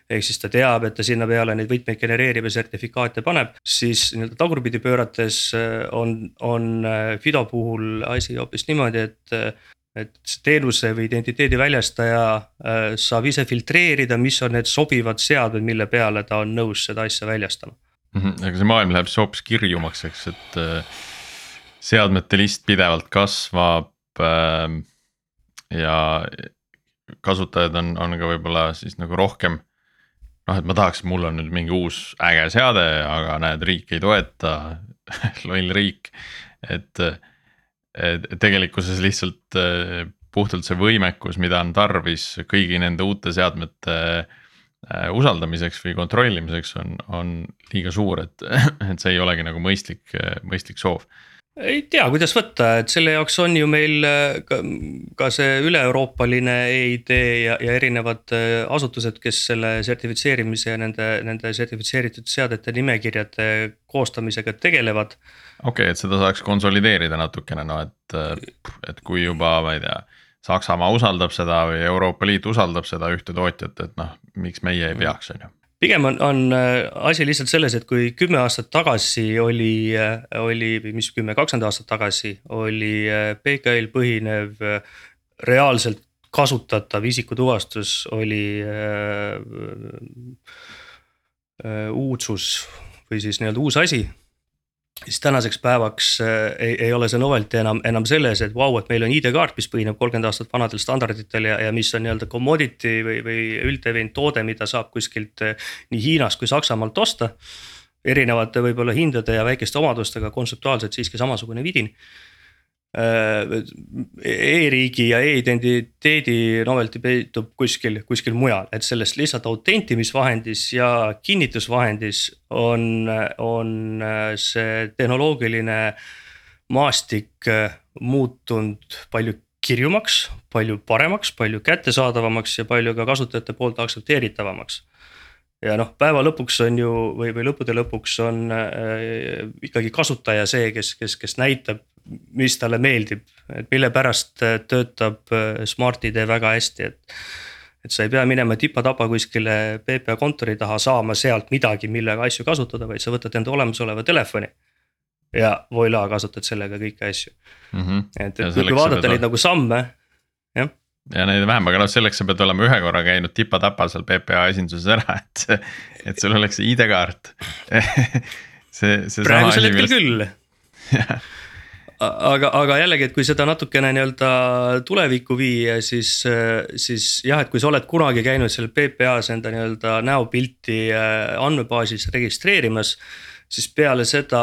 Ehk siis ta teab, et ta sinna peale neid võtmeid genereerib ja sertifikaate paneb, siis nii-öelda tagurpidi pöörates äh, on, on äh, FIDO puhul asi hoopis niimoodi, et et see teenuse või identiteedi väljastaja saab ise filtreerida, mis on need sobivad seadmed, mille peale ta on nõus seda asja väljastama mm. -hmm, aga see maailm läheb siis hoopis kirjumaks, eks, et seadmete list pidevalt kasvab äh, ja kasutajaid on, on ka võib-olla siis nagu rohkem. Noh, et ma tahaks, mul on nüüd mingi uus äge seade, aga näed, riik ei toeta loll riik, et, et tegelikkuses lihtsalt äh, puhtalt see võimekus, mida on tarvis kõigi nende uute seadmete äh, usaldamiseks või kontrollimiseks on, on liiga suur, et, et see ei olegi nagu mõistlik, mõistlik soov ei tea, kuidas võtta, et selle jaoks on ju meil äh, ka, ka see üle-euroopaline EID ja, ja erinevad äh, asutused, kes selle sertifitseerimise ja nende, nende sertifitseeritud seadete nimekirjade koostamisega tegelevad. okei okay,, et seda saaks konsolideerida natukene, no et, äh, et kui juba, ma ei tea. Saksamaa usaldab seda või Euroopa Liit usaldab seda ühte tootjat, et noh, miks meie ei peaks, on ju pigem on, on äh, asi lihtsalt selles, et kui kümme aastat tagasi oli, äh, oli või mis kümme, kakskümmend aastat tagasi oli äh, PKI-l põhinev reaalselt kasutatav isikutuvastus oli äh, äh, uudsus või siis nii-öelda uus asi siis tänaseks päevaks äh, ei, ei ole see novelty enam, enam selles, et vau wow,, et meil on ID-kaart, mis põhineb kolmkümmend aastat vanadel standarditel ja, ja mis on nii-öelda commodity või, või üldlevinud toode, mida saab kuskilt äh, nii Hiinast kui Saksamaalt osta. erinevate võib-olla hindade ja väikeste omadustega, kontseptuaalselt siiski samasugune vidin e-riigi ja e-identiteedi novelty peitub kuskil, kuskil mujal, et sellest lihtsalt autentimisvahendis ja kinnitusvahendis on, on äh, see tehnoloogiline maastik äh, muutunud palju kirjumaks, palju paremaks, palju kättesaadavamaks ja palju ka kasutajate poolt aktsepteeritavamaks. Ja noh, päeva lõpuks on ju või, või lõppude lõpuks on äh, ikkagi kasutaja see, kes, kes, kes näitab mis talle meeldib, et mille pärast äh, töötab äh, Smart-ID väga hästi, et. et sa ei pea minema tipa-tapa kuskile PPA kontori taha saama sealt midagi, millega asju kasutada, vaid sa võtad enda olemasoleva telefoni. ja voila, kasutad sellega kõiki asju mm. -hmm. et, et kui vaadata neid nagu samme, jah ja neid vähem, aga noh, selleks sa pead olema ühe korra käinud tipa-tapa seal PPA esinduses ära, et, et sul oleks ID-kaart see, see. praegusel hetkel küll aga, aga jällegi, et kui seda natukene nii-öelda tulevikku viia, siis, siis jah, et kui sa oled kunagi käinud seal PPA-s enda nii-öelda näopilti äh, andmebaasis registreerimas siis peale seda,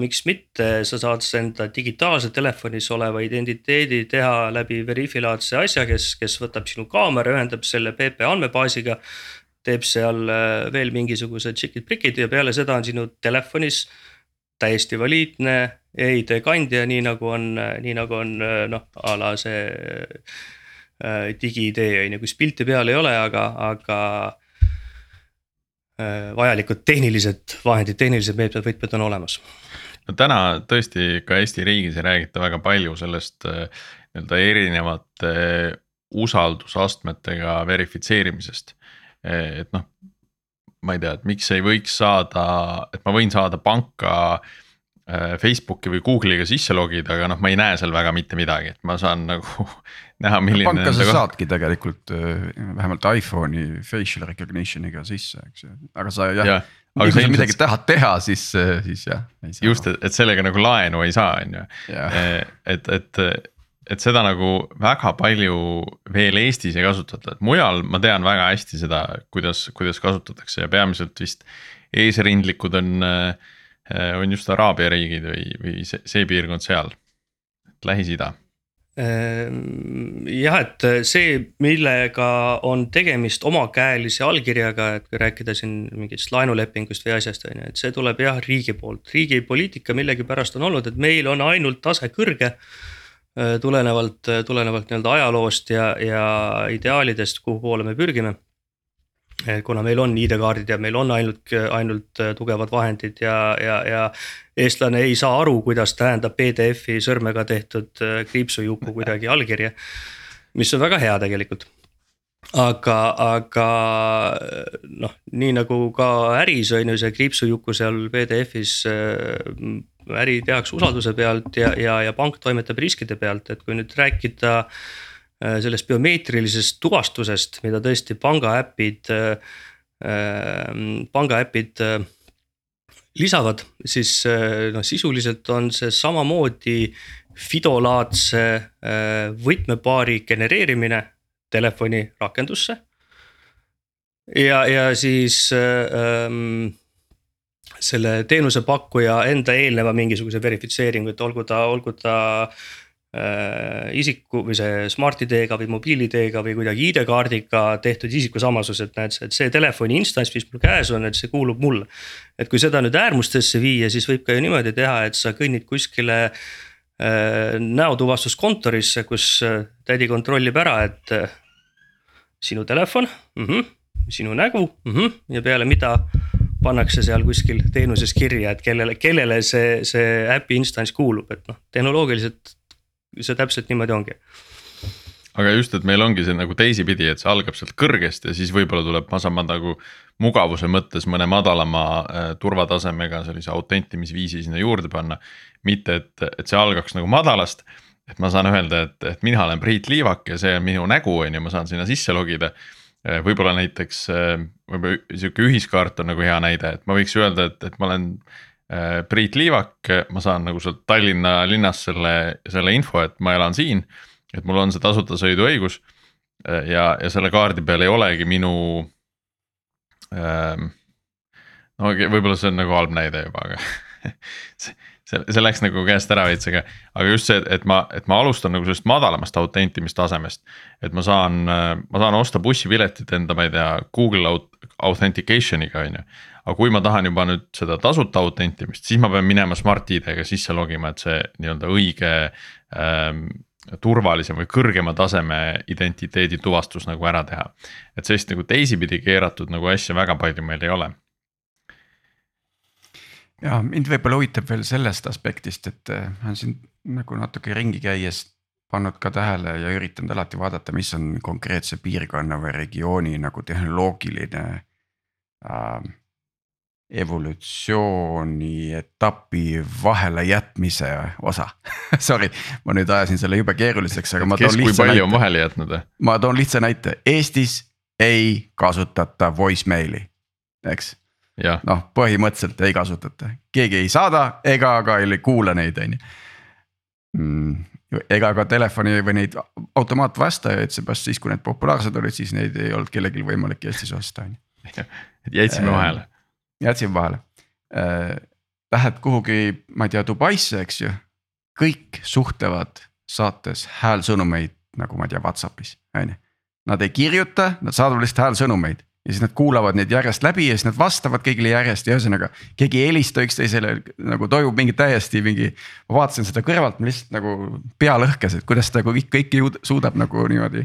miks mitte, sa saad enda digitaalse telefonis oleva identiteedi teha läbi Veriffi laadse asja, kes, kes võtab sinu kaamera, ühendab selle PPA andmebaasiga. teeb seal äh, veel mingisugused tšikid-prikid ja peale seda on sinu telefonis täiesti valiidne e-ID kandja, nii nagu on, nii nagu on noh, a la see äh, digi-ID on ju, kus pilti peal ei ole, aga, aga äh, vajalikud tehnilised vahendid, tehnilised meetmed, võtmed on olemas. no täna tõesti ka Eesti riigis ei räägita väga palju sellest äh, nii-öelda erinevate usaldusastmetega verifitseerimisest. et noh, ma ei tea, et miks ei võiks saada, et ma võin saada panka äh, Facebooki või Google'iga sisse logida, aga noh, ma ei näe seal väga mitte midagi, et ma saan nagu näha, milline. panka sa saadki tegelikult äh, vähemalt iPhone'i facial recognition'iga sisse, eks ju, aga sa jah ja, aga kui sa ilmselt... midagi tahad teha, siis, äh, siis jah. just, et sellega nagu laenu ei saa, on ju, et, et et seda nagu väga palju veel Eestis ei kasutata, et mujal ma tean väga hästi seda, kuidas, kuidas kasutatakse ja peamiselt vist eesrindlikud on, äh, on just Araabia riigid või, või see, see piirkond seal, Lähis-Ida ehm, jah, et see, millega on tegemist omakäelise allkirjaga, et kui rääkida siin mingist laenulepingust või asjast, on ju, et see tuleb jah riigi poolt. riigi poliitika millegipärast on olnud, et meil on ainult tase kõrge Äh, tulenevalt, äh, tulenevalt nii-öelda ajaloost ja, ja ideaalidest, kuhu poole me pürgime. Kuna meil on ID-kaardid ja meil on ainult, ainult äh, tugevad vahendid ja, ja, ja eestlane ei saa aru, kuidas tähendab PDF-i sõrmega tehtud kriipsujuku kuidagi allkirja. mis on väga hea tegelikult aga, aga noh, nii nagu ka äris on ju see kriipsujuku seal PDF-is äri tehakse usalduse pealt ja, ja, ja pank toimetab riskide pealt, et kui nüüd rääkida äh, sellest biomeetrilisest tuvastusest, mida tõesti pangaäpid, äh, äh, pangaäpid lisavad, siis noh, sisuliselt on see samamoodi Fido-laadse võtmepaari genereerimine telefoni rakendusse. ja, ja siis ähm, selle teenusepakkuja enda eelneva mingisuguse verifitseeringu, et olgu ta, olgu ta äh, isiku või see Smart-ID-ga või mobiil-ID-ga või kuidagi ID-kaardiga tehtud isikusamastus, et näed, et see telefoni instants, mis mul käes on, et see kuulub mulle. et kui seda nüüd äärmustesse viia, siis võib ka ju niimoodi teha, et sa kõnnid kuskile äh, näotuvastuskontorisse, kus äh, tädi kontrollib ära, et äh, sinu telefon mm, -hmm, sinu nägu mm -hmm, ja peale mida pannakse seal kuskil teenuses kirja, et kellele, kellele see, see äpi instants kuulub, et noh, tehnoloogiliselt see täpselt niimoodi ongi. Aga just, et meil ongi see nagu teisipidi, et see algab sealt kõrgest ja siis võib-olla tuleb masama nagu mugavuse mõttes mõne madalama äh, turvatasemega sellise autentimisviisi sinna juurde panna. mitte, et, et see algaks nagu madalast, et ma saan öelda, et, et mina olen Priit Liivak ja see on minu nägu, on ju, ma saan sinna sisse logida. Äh, võib-olla näiteks äh, võib-olla sihuke ühiskaart on nagu hea näide, et ma võiks öelda, et, et ma olen Priit Liivak, ma saan nagu sealt Tallinna linnast selle, selle info, et ma elan siin. et mul on see tasuta sõiduõigus ja, ja selle kaardi peal ei olegi minu ähm,. no võib-olla see on nagu halb näide juba, aga see, see, läks nagu käest ära veits, aga, aga just see, et ma, et ma alustan nagu sellest madalamast autentimistasemest. et ma saan, ma saan osta bussipiletid enda, ma ei tea, Google Authentication'iga on ju. Aga kui ma tahan juba nüüd seda tasuta autentimist, siis ma pean minema Smart-ID-ga sisse logima, et see nii-öelda õige ähm, turvalisem või kõrgema taseme identiteedi tuvastus nagu ära teha. et sellist nagu teisipidi keeratud nagu asja väga palju meil ei ole ja mind võib-olla huvitab veel sellest aspektist, et äh, ma olen siin nagu natuke ringi käies pannud ka tähele ja üritanud alati vaadata, mis on konkreetse piirkonna või regiooni nagu tehnoloogiline äh, evolutsiooni etapi vahele jätmise osa Sorry, ma nüüd ajasin selle jube keeruliseks, aga ma toon lihtsa näite. on vahele jätnud? ma toon lihtsa näite, Eestis ei kasutata voicemail'i, eks noh, põhimõtteliselt ei kasutata, keegi ei saada ega ka ei kuula neid, on ju. mm, ega ka telefoni või neid automaatvastajaid, seepärast siis, kui need populaarsed olid, siis neid ei olnud kellelgi võimalik Eestis osta, on ju. jätsime vahele. Jätsime vahele. Lähed kuhugi, ma ei tea, Dubaisse, eks ju, kõik suhtlevad saates häälsõnumeid nagu ma ei tea, Whatsappis, on ju. Nad ei kirjuta, nad saadavad lihtsalt häälsõnumeid ja siis nad kuulavad neid järjest läbi ja siis nad vastavad kõigile järjest ja ühesõnaga. keegi ei helista üksteisele, nagu toimub mingi täiesti mingi, ma vaatasin seda kõrvalt, ma lihtsalt nagu pea lõhkes, et kuidas ta nagu kõik, kõike suudab nagu niimoodi.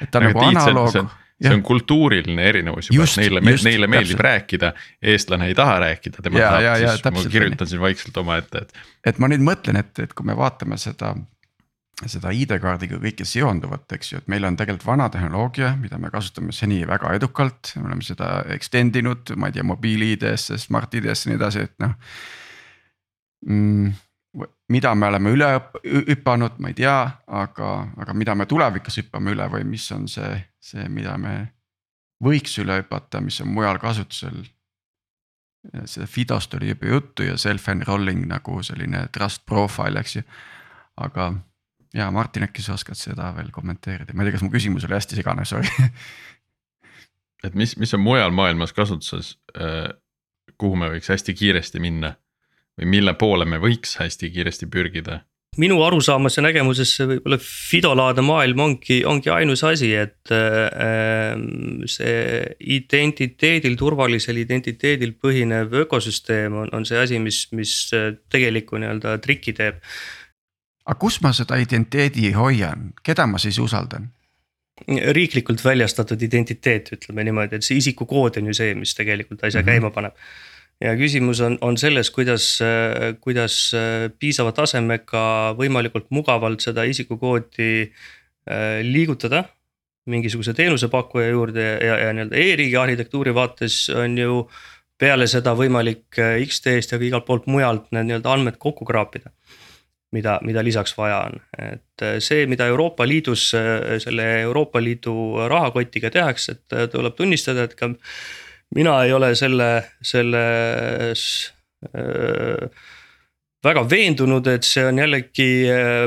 et ta on nagu analoog see on kultuuriline erinevus juba, neile, neile meeldib täpselt. rääkida, eestlane ei taha rääkida, tema ja, tahab siis, ma kirjutan siin vaikselt omaette, et. et ma nüüd mõtlen, et, et kui me vaatame seda seda ID-kaardiga kõike seonduvat, eks ju, et meil on tegelikult vana tehnoloogia, mida me kasutame seni väga edukalt, me oleme seda extend inud, ma ei tea, mobiil-ID-sse, Smart-ID-sse ja nii edasi, et noh mm,. Mida me oleme üle hüpanud, ma ei tea, aga, aga mida me tulevikus hüppame üle või mis on see, see, mida me võiks üle hüpata, mis on mujal kasutusel. see FIDO-st oli juba juttu ja self-enrolling nagu selline trust profile, eks ju, aga ja Martin, äkki sa oskad seda veel kommenteerida, ma ei tea, kas mu küsimus oli hästi segane, sorry. Et mis, mis on mujal maailmas kasutuses, äh, kuhu me võiks hästi kiiresti minna või mille poole me võiks hästi kiiresti pürgida? minu arusaamas ja nägemuses see võib-olla Fidolaade maailm ongi, ongi ainus asi, et äh, see identiteedil, turvalisel identiteedil põhinev ökosüsteem on, on see asi, mis, mis tegelikku nii-öelda triki teeb aga kus ma seda identiteedi hoian, keda ma siis usaldan? riiklikult väljastatud identiteet, ütleme niimoodi, et see isikukood on ju see, mis tegelikult asja mm -hmm. käima paneb. Ja küsimus on, on selles, kuidas, kuidas piisava tasemega võimalikult mugavalt seda isikukoodi äh, liigutada mingisuguse teenusepakkuja juurde ja, ja, ja nii-öelda e-riigi arhitektuuri vaates on ju peale seda võimalik X-teest ja ka igalt poolt mujalt need nii-öelda andmed kokku kraapida mida, mida lisaks vaja on, et äh, see, mida Euroopa Liidus äh, selle Euroopa Liidu rahakotiga tehakse, et äh, tuleb tunnistada, et ka mina ei ole selle, selles äh, väga veendunud, et see on jällegi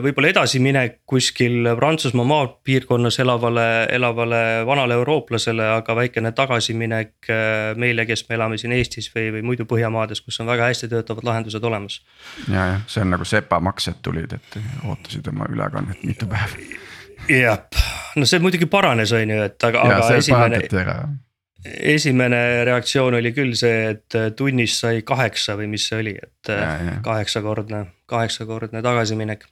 võib-olla edasiminek kuskil Prantsusmaa maapiirkonnas elavale, elavale vanale eurooplasele, aga väikene tagasiminek meile, kes me elame siin Eestis või, või muidu Põhjamaades, kus on väga hästi töötavad lahendused olemas. ja, jah, see on nagu sepamaksed tulid, et ootasid oma ülekannet mitu päeva. jah, no see muidugi paranes, on ju, et aga, aga esimene esimene reaktsioon oli küll see, et tunnis sai kaheksa või mis see oli, et kaheksakordne, kaheksakordne tagasiminek.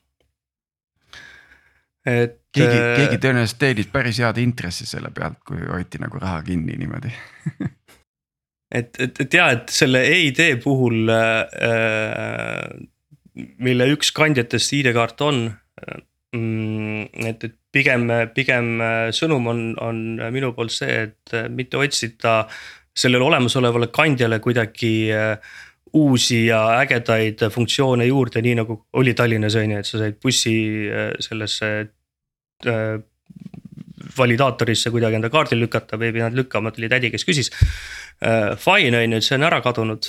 et. keegi, äh, keegi tõenäoliselt teenis päris head intressi selle pealt, kui hoiti nagu raha kinni niimoodi et, et, et ja, et selle EID puhul äh,, mille üks kandjatest ID-kaart on et, et pigem, pigem äh, sõnum on, on minu poolt see, et äh, mitte otsida sellele olemasolevale kandjale kuidagi äh, uusi ja ägedaid funktsioone juurde, nii nagu oli Tallinnas on ju, et sa said bussi sellesse validaatorisse kuidagi enda kaardil lükata või ei pidanud lükkama, tuli tädi, kes küsis. Fine on ju, et see on ära kadunud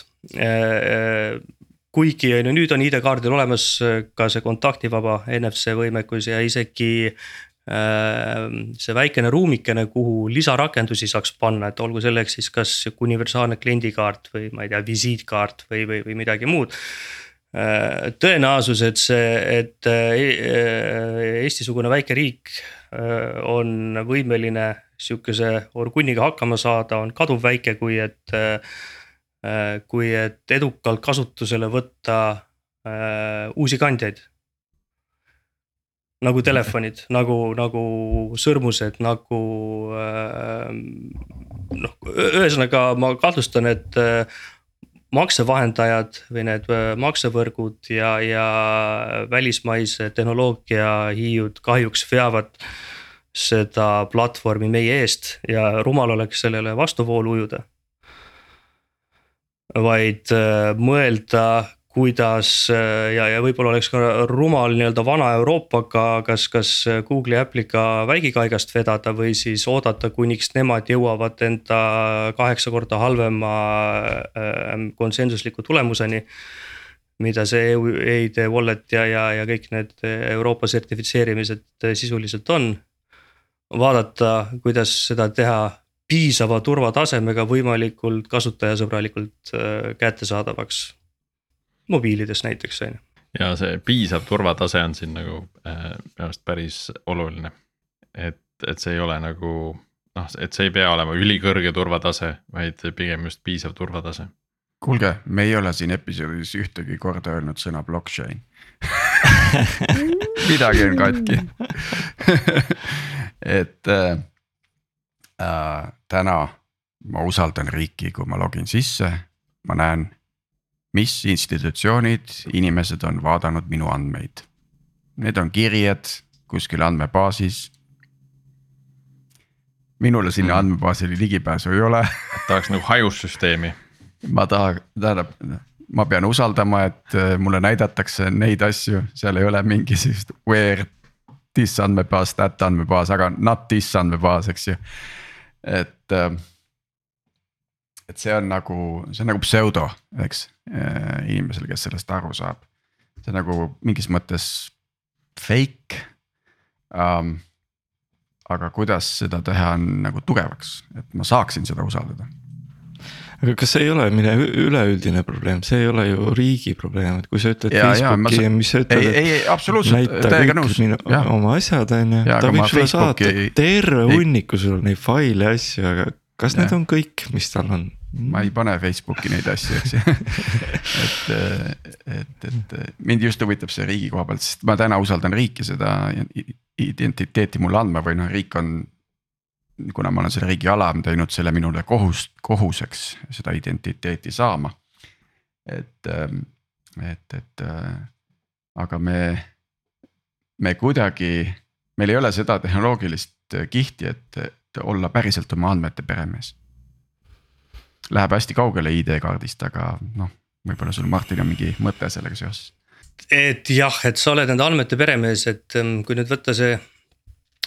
kuigi on ju nüüd on ID-kaardil olemas äh, ka see kontaktivaba NFC võimekus ja isegi äh, see väikene ruumikene, kuhu lisarakendusi saaks panna, et olgu selleks siis kas sihuke universaalne kliendikaart või ma ei tea, visiitkaart või, või, või midagi muud äh,. tõenäosus, et see, et äh, Eesti-sugune väike riik äh, on võimeline sihukese orgunniga hakkama saada, on kaduvväike, kui et äh, kui et edukalt kasutusele võtta äh, uusi kandjaid. nagu telefonid, nagu, nagu sõrmused, nagu äh, noh, ühesõnaga ma kahtlustan, et maksevahendajad või need maksevõrgud ja, ja välismaise tehnoloogia hiiud kahjuks veavad seda platvormi meie eest ja rumal oleks sellele vastuvoolu ujuda vaid äh, mõelda, kuidas äh, ja, ja võib-olla oleks ka rumal nii-öelda vana Euroopaga, kas, kas Google'i Apple'iga vägikaigast vedada või siis oodata, kuniks nemad jõuavad enda kaheksa korda halvema äh, konsensusliku tulemuseni mida see EID wallet ja, ja, ja kõik need Euroopa sertifitseerimised sisuliselt on. vaadata, kuidas seda teha piisava turvatasemega võimalikult kasutajasõbralikult äh, kättesaadavaks. mobiilides näiteks on ju. ja see piisav turvatase on siin nagu äh, minu arust päris oluline. et, et see ei ole nagu noh, et see ei pea olema ülikõrge turvatase, vaid pigem just piisav turvatase kuulge, me ei ole siin episoodis ühtegi korda öelnud sõna blockchain midagi on katki et äh, äh, täna ma usaldan riiki, kui ma login sisse, ma näen, mis institutsioonid, inimesed on vaadanud minu andmeid. Need on kirjed kuskil andmebaasis. minule sinna mm. andmebaasile ligipääsu ei ole tahaks nagu hajussüsteemi ma tahan, tähendab, ma pean usaldama, et äh, mulle näidatakse neid asju, seal ei ole mingisugust where this andmebaas, that andmebaas, aga not this andmebaas, eks ju, et. Äh, et see on nagu, see on nagu pseudo, eks, äh, inimesele, kes sellest aru saab. see on nagu mingis mõttes fake um,. aga kuidas seda teha on nagu tugevaks, et ma saaksin seda usaldada aga kas see ei ole mine üleüldine probleem, see ei ole ju riigi probleem, et kui sa ütled ja, Facebooki ja, ja mis sa ütled. ei, ei absoluutselt, täiega nõus. oma asjad on ju, ta võib sulle saata terve hunniku sul neid faile ja asju, aga kas ja. need on kõik, mis tal on? ma ei pane Facebooki neid asju, eks ju et, et, et mind just huvitab see riigi koha pealt, sest ma täna usaldan riiki seda identiteeti mulle andma või noh, riik on kuna ma olen selle riigi alam teinud selle minule kohust, kohuseks seda identiteeti saama. et, ähm, et, et äh, aga me, me kuidagi, meil ei ole seda tehnoloogilist kihti, et, et olla päriselt oma andmete peremees. Läheb hästi kaugele ID-kaardist, aga noh, võib-olla sul Martin on mingi mõte sellega seoses et jah, et sa oled nende andmete peremees, et ähm, kui nüüd võtta see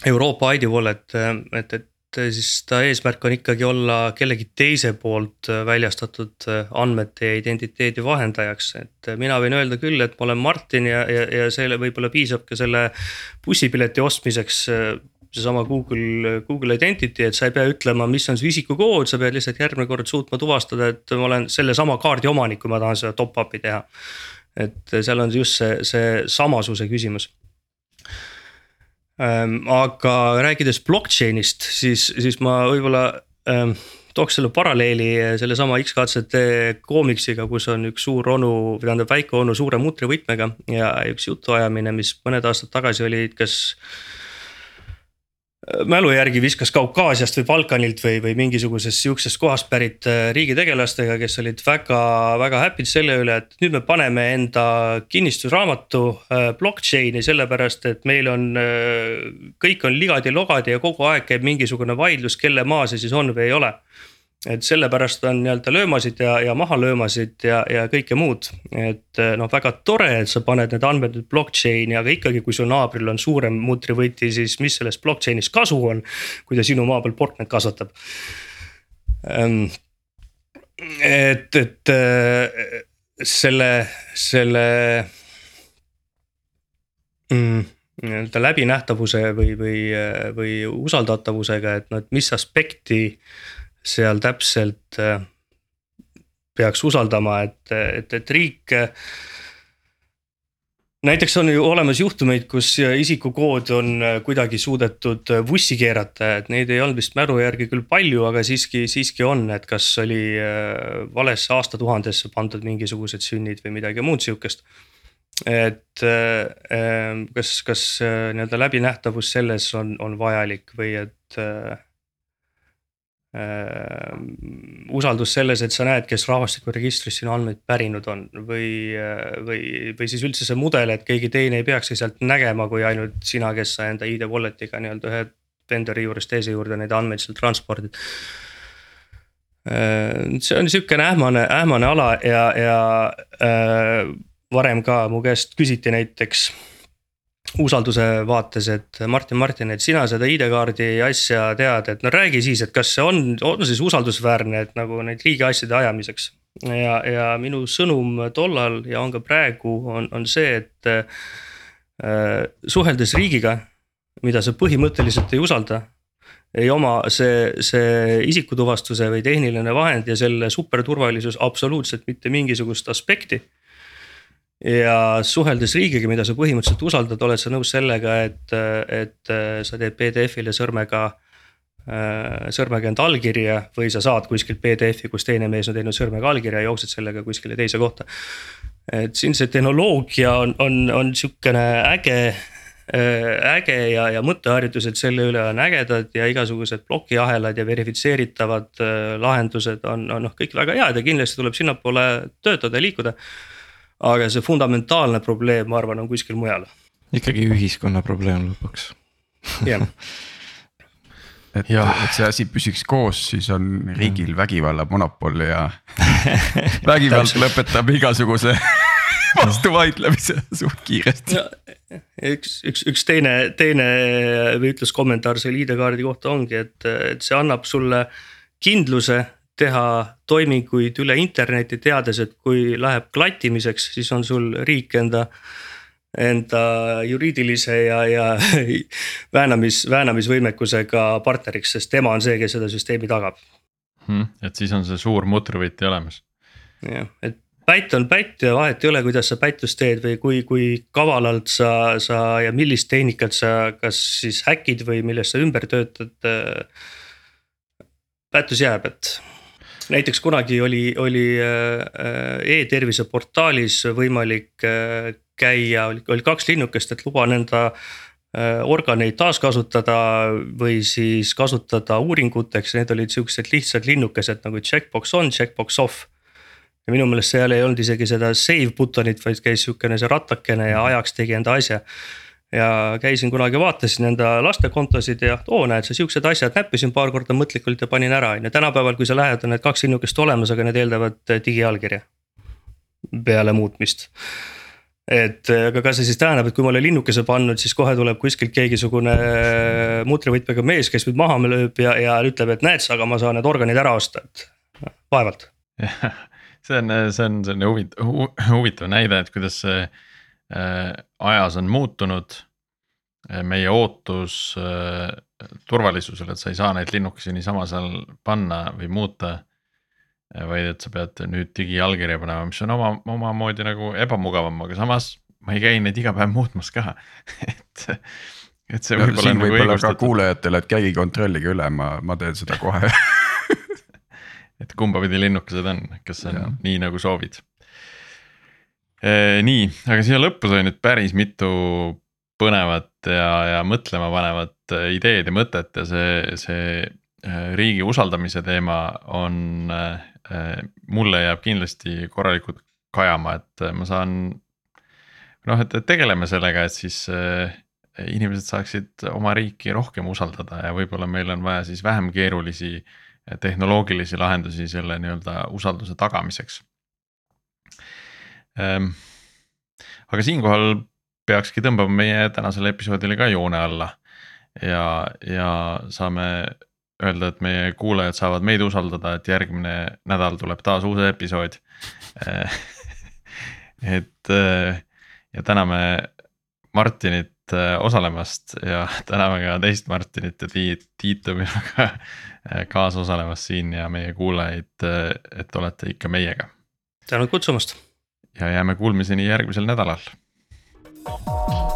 Euroopa ID wallet, äh, et, et et siis ta eesmärk on ikkagi olla kellegi teise poolt äh, väljastatud äh, andmete ja identiteedi vahendajaks, et mina võin öelda küll, et ma olen Martin ja, ja, ja selle võib-olla piisab ka selle bussipileti ostmiseks seesama Google, Google Identity, et sa ei pea ütlema, mis on su isikukood, sa pead lihtsalt järgmine kord suutma tuvastada, et ma olen sellesama kaardi omanik, kui ma tahan seda top-up'i teha. et seal on just see, see samasuse küsimus aga rääkides blockchain'ist, siis, siis ma võib-olla ähm, tooks selle paralleeli sellesama X-katsete koomiksiga, kus on üks suur onu, või tähendab väike onu suure mutrivõtmega ja üks jutuajamine, mis mõned aastad tagasi oli, kas mälu järgi viskas Kaukaasiast või Balkanilt või, või mingisugusest sihukesest kohast pärit äh, riigitegelastega, kes olid väga, väga happy'd selle üle, et nüüd me paneme enda kinnistusraamatu äh, blockchain'i sellepärast, et meil on. Äh, kõik on ligadi-logadi ja kogu aeg käib mingisugune vaidlus, kelle maa see siis on või ei ole et sellepärast on nii-öelda löömasid ja, ja mahalöömasid ja, ja kõike muud. et eh, noh, väga tore, et sa paned need andmed nüüd blockchain'i, aga ikkagi, kui su naabril on suurem mutrivõti, siis mis sellest blockchain'ist kasu on. kui ta sinu maa peal portmeid kasvatab. Ehm, et, et eh, selle, selle mm, nii-öelda läbinähtavuse või, või, või usaldatavusega, et noh, et mis aspekti seal täpselt äh, peaks usaldama, et, et, et riik. näiteks on ju olemas juhtumeid, kus isikukood on kuidagi suudetud vussi keerata, et neid ei olnud vist mälu järgi küll palju, aga siiski, siiski on, et kas oli äh, valesse aastatuhandesse pandud mingisugused sünnid või midagi muud sihukest et äh, kas, kas nii-öelda läbinähtavus selles on, on vajalik või et äh, usaldus selles, et sa näed, kes rahvastikuregistrist sinu andmeid pärinud on või, äh, või, või siis üldse see mudel, et keegi teine ei peakski sealt nägema, kui ainult sina, kes sa enda ID wallet'iga nii-öelda ühe vendori juurest teise juurde neid andmeid seal transpordid äh,. see on sihukene ähmane, ähmane ala ja, ja äh, varem ka mu käest küsiti näiteks usalduse vaates, et Martin, Martin, et sina seda ID-kaardi asja tead, et no räägi siis, et kas see on, on siis usaldusväärne, et nagu neid riigi asjade ajamiseks. ja, ja minu sõnum tollal ja on ka praegu on, on see, et äh, suheldes riigiga, mida sa põhimõtteliselt ei usalda ei oma see, see isikutuvastuse või tehniline vahend ja selle superturvalisus absoluutselt mitte mingisugust aspekti. Ja suheldes riigiga, mida sa põhimõtteliselt usaldad, oled sa nõus sellega, et, et sa teed PDF-ile sõrmega äh, sõrmega enda allkirja või sa saad kuskilt PDF-i, kus teine mees on teinud sõrmega allkirja ja jooksed sellega kuskile teise kohta. et siin see tehnoloogia on, on, on sihukene äge Äh, äge ja, ja mõtteharjutused selle üle on ägedad ja igasugused plokiahelad ja verifitseeritavad äh, lahendused on, on noh, kõik väga head ja kindlasti tuleb sinnapoole töötada ja liikuda. Aga see fundamentaalne probleem, ma arvan, on kuskil mujal. ikkagi ühiskonna probleem lõpuks. jah et, et see asi püsiks koos, siis on riigil vägivalla monopol ja vägivald lõpetab igasuguse vastuvaidlemise suht kiiresti. üks, üks, üks teine, teine või ütlus kommentaar selle ID-kaardi kohta ongi, et, et see annab sulle kindluse teha toiminguid üle interneti, teades, et kui läheb klattimiseks, siis on sul riik enda enda juriidilise ja, ja väänamis, väänamisvõimekusega partneriks, sest tema on see, kes seda süsteemi tagab hmm,. et siis on see suur mutrivõti olemas. jah, et pätt on pätt ja vahet ei ole, kuidas sa pättust teed või kui, kui kavalalt sa, sa ja millist tehnikat sa kas siis häkid või millest sa ümber töötad. pättus jääb, et näiteks kunagi oli, oli äh, e-tervise portaalis võimalik äh, käia, oli kaks linnukest, et luban enda äh, organeid taaskasutada või siis kasutada uuringuteks, need olid siuksed lihtsad linnukesed nagu checkbox on, checkbox off ja minu meelest seal ei olnud isegi seda save button'it, vaid käis sihukene see ratakene ja ajaks tegi enda asja. Ja käisin kunagi vaatasin enda laste kontosid ja oo näed sa siuksed asjad, näppisin paar korda mõtlikult ja panin ära, on ju, tänapäeval, kui sa lähed, on need kaks linnukest olemas, aga need eeldavad digiallkirja. peale muutmist et aga kas see siis tähendab, et kui ma olen linnukese pannud, siis kohe tuleb kuskilt keegisugune mutrivõtmega mees, kes mind maha lööb ja, ja ütleb, et näed sa, aga ma saan need organid ära osta, et vaevalt see on, see on selline huvitav, huvitav näide, et kuidas see äh, ajas on muutunud. Äh, meie ootus äh, turvalisusele, et sa ei saa neid linnukesi niisama seal panna või muuta. vaid et sa pead nüüd digiallkirja panema, mis on oma, omamoodi nagu ebamugavam, aga samas ma ei käi neid iga päev muutmas ka et et see võib-olla on nagu võib-olla ka kuulajatele, et käige kontrollige üle, ma, ma teen seda kohe et kumba pidi linnukesed on, kas on ja. nii nagu soovid. nii, aga siia lõppu sai nüüd päris mitu põnevat ja, ja mõtlema panevat äh, ideed ja mõtet ja see, see äh, riigi usaldamise teema on, äh, mulle jääb kindlasti korralikult kajama, et ma saan. noh, et, tegeleme sellega, et siis inimesed saaksid oma riiki rohkem usaldada ja võib-olla meil on vaja siis vähem keerulisi äh, tehnoloogilisi lahendusi selle nii-öelda usalduse tagamiseks. Ehm, aga siinkohal peakski tõmbama meie tänasele episoodile ka joone alla ja, ja saame öelda, et meie kuulajad saavad meid usaldada, et järgmine nädal tuleb taas uus episood et ja täname Martinit Äh, osalemast ja täname ka teist Martinit ja Tiit, Tiitu minuga äh, kaasa osalemast siin ja meie kuulajaid, äh, et olete ikka meiega. tänud kutsumast. ja jääme kuulmiseni järgmisel nädalal Thank you.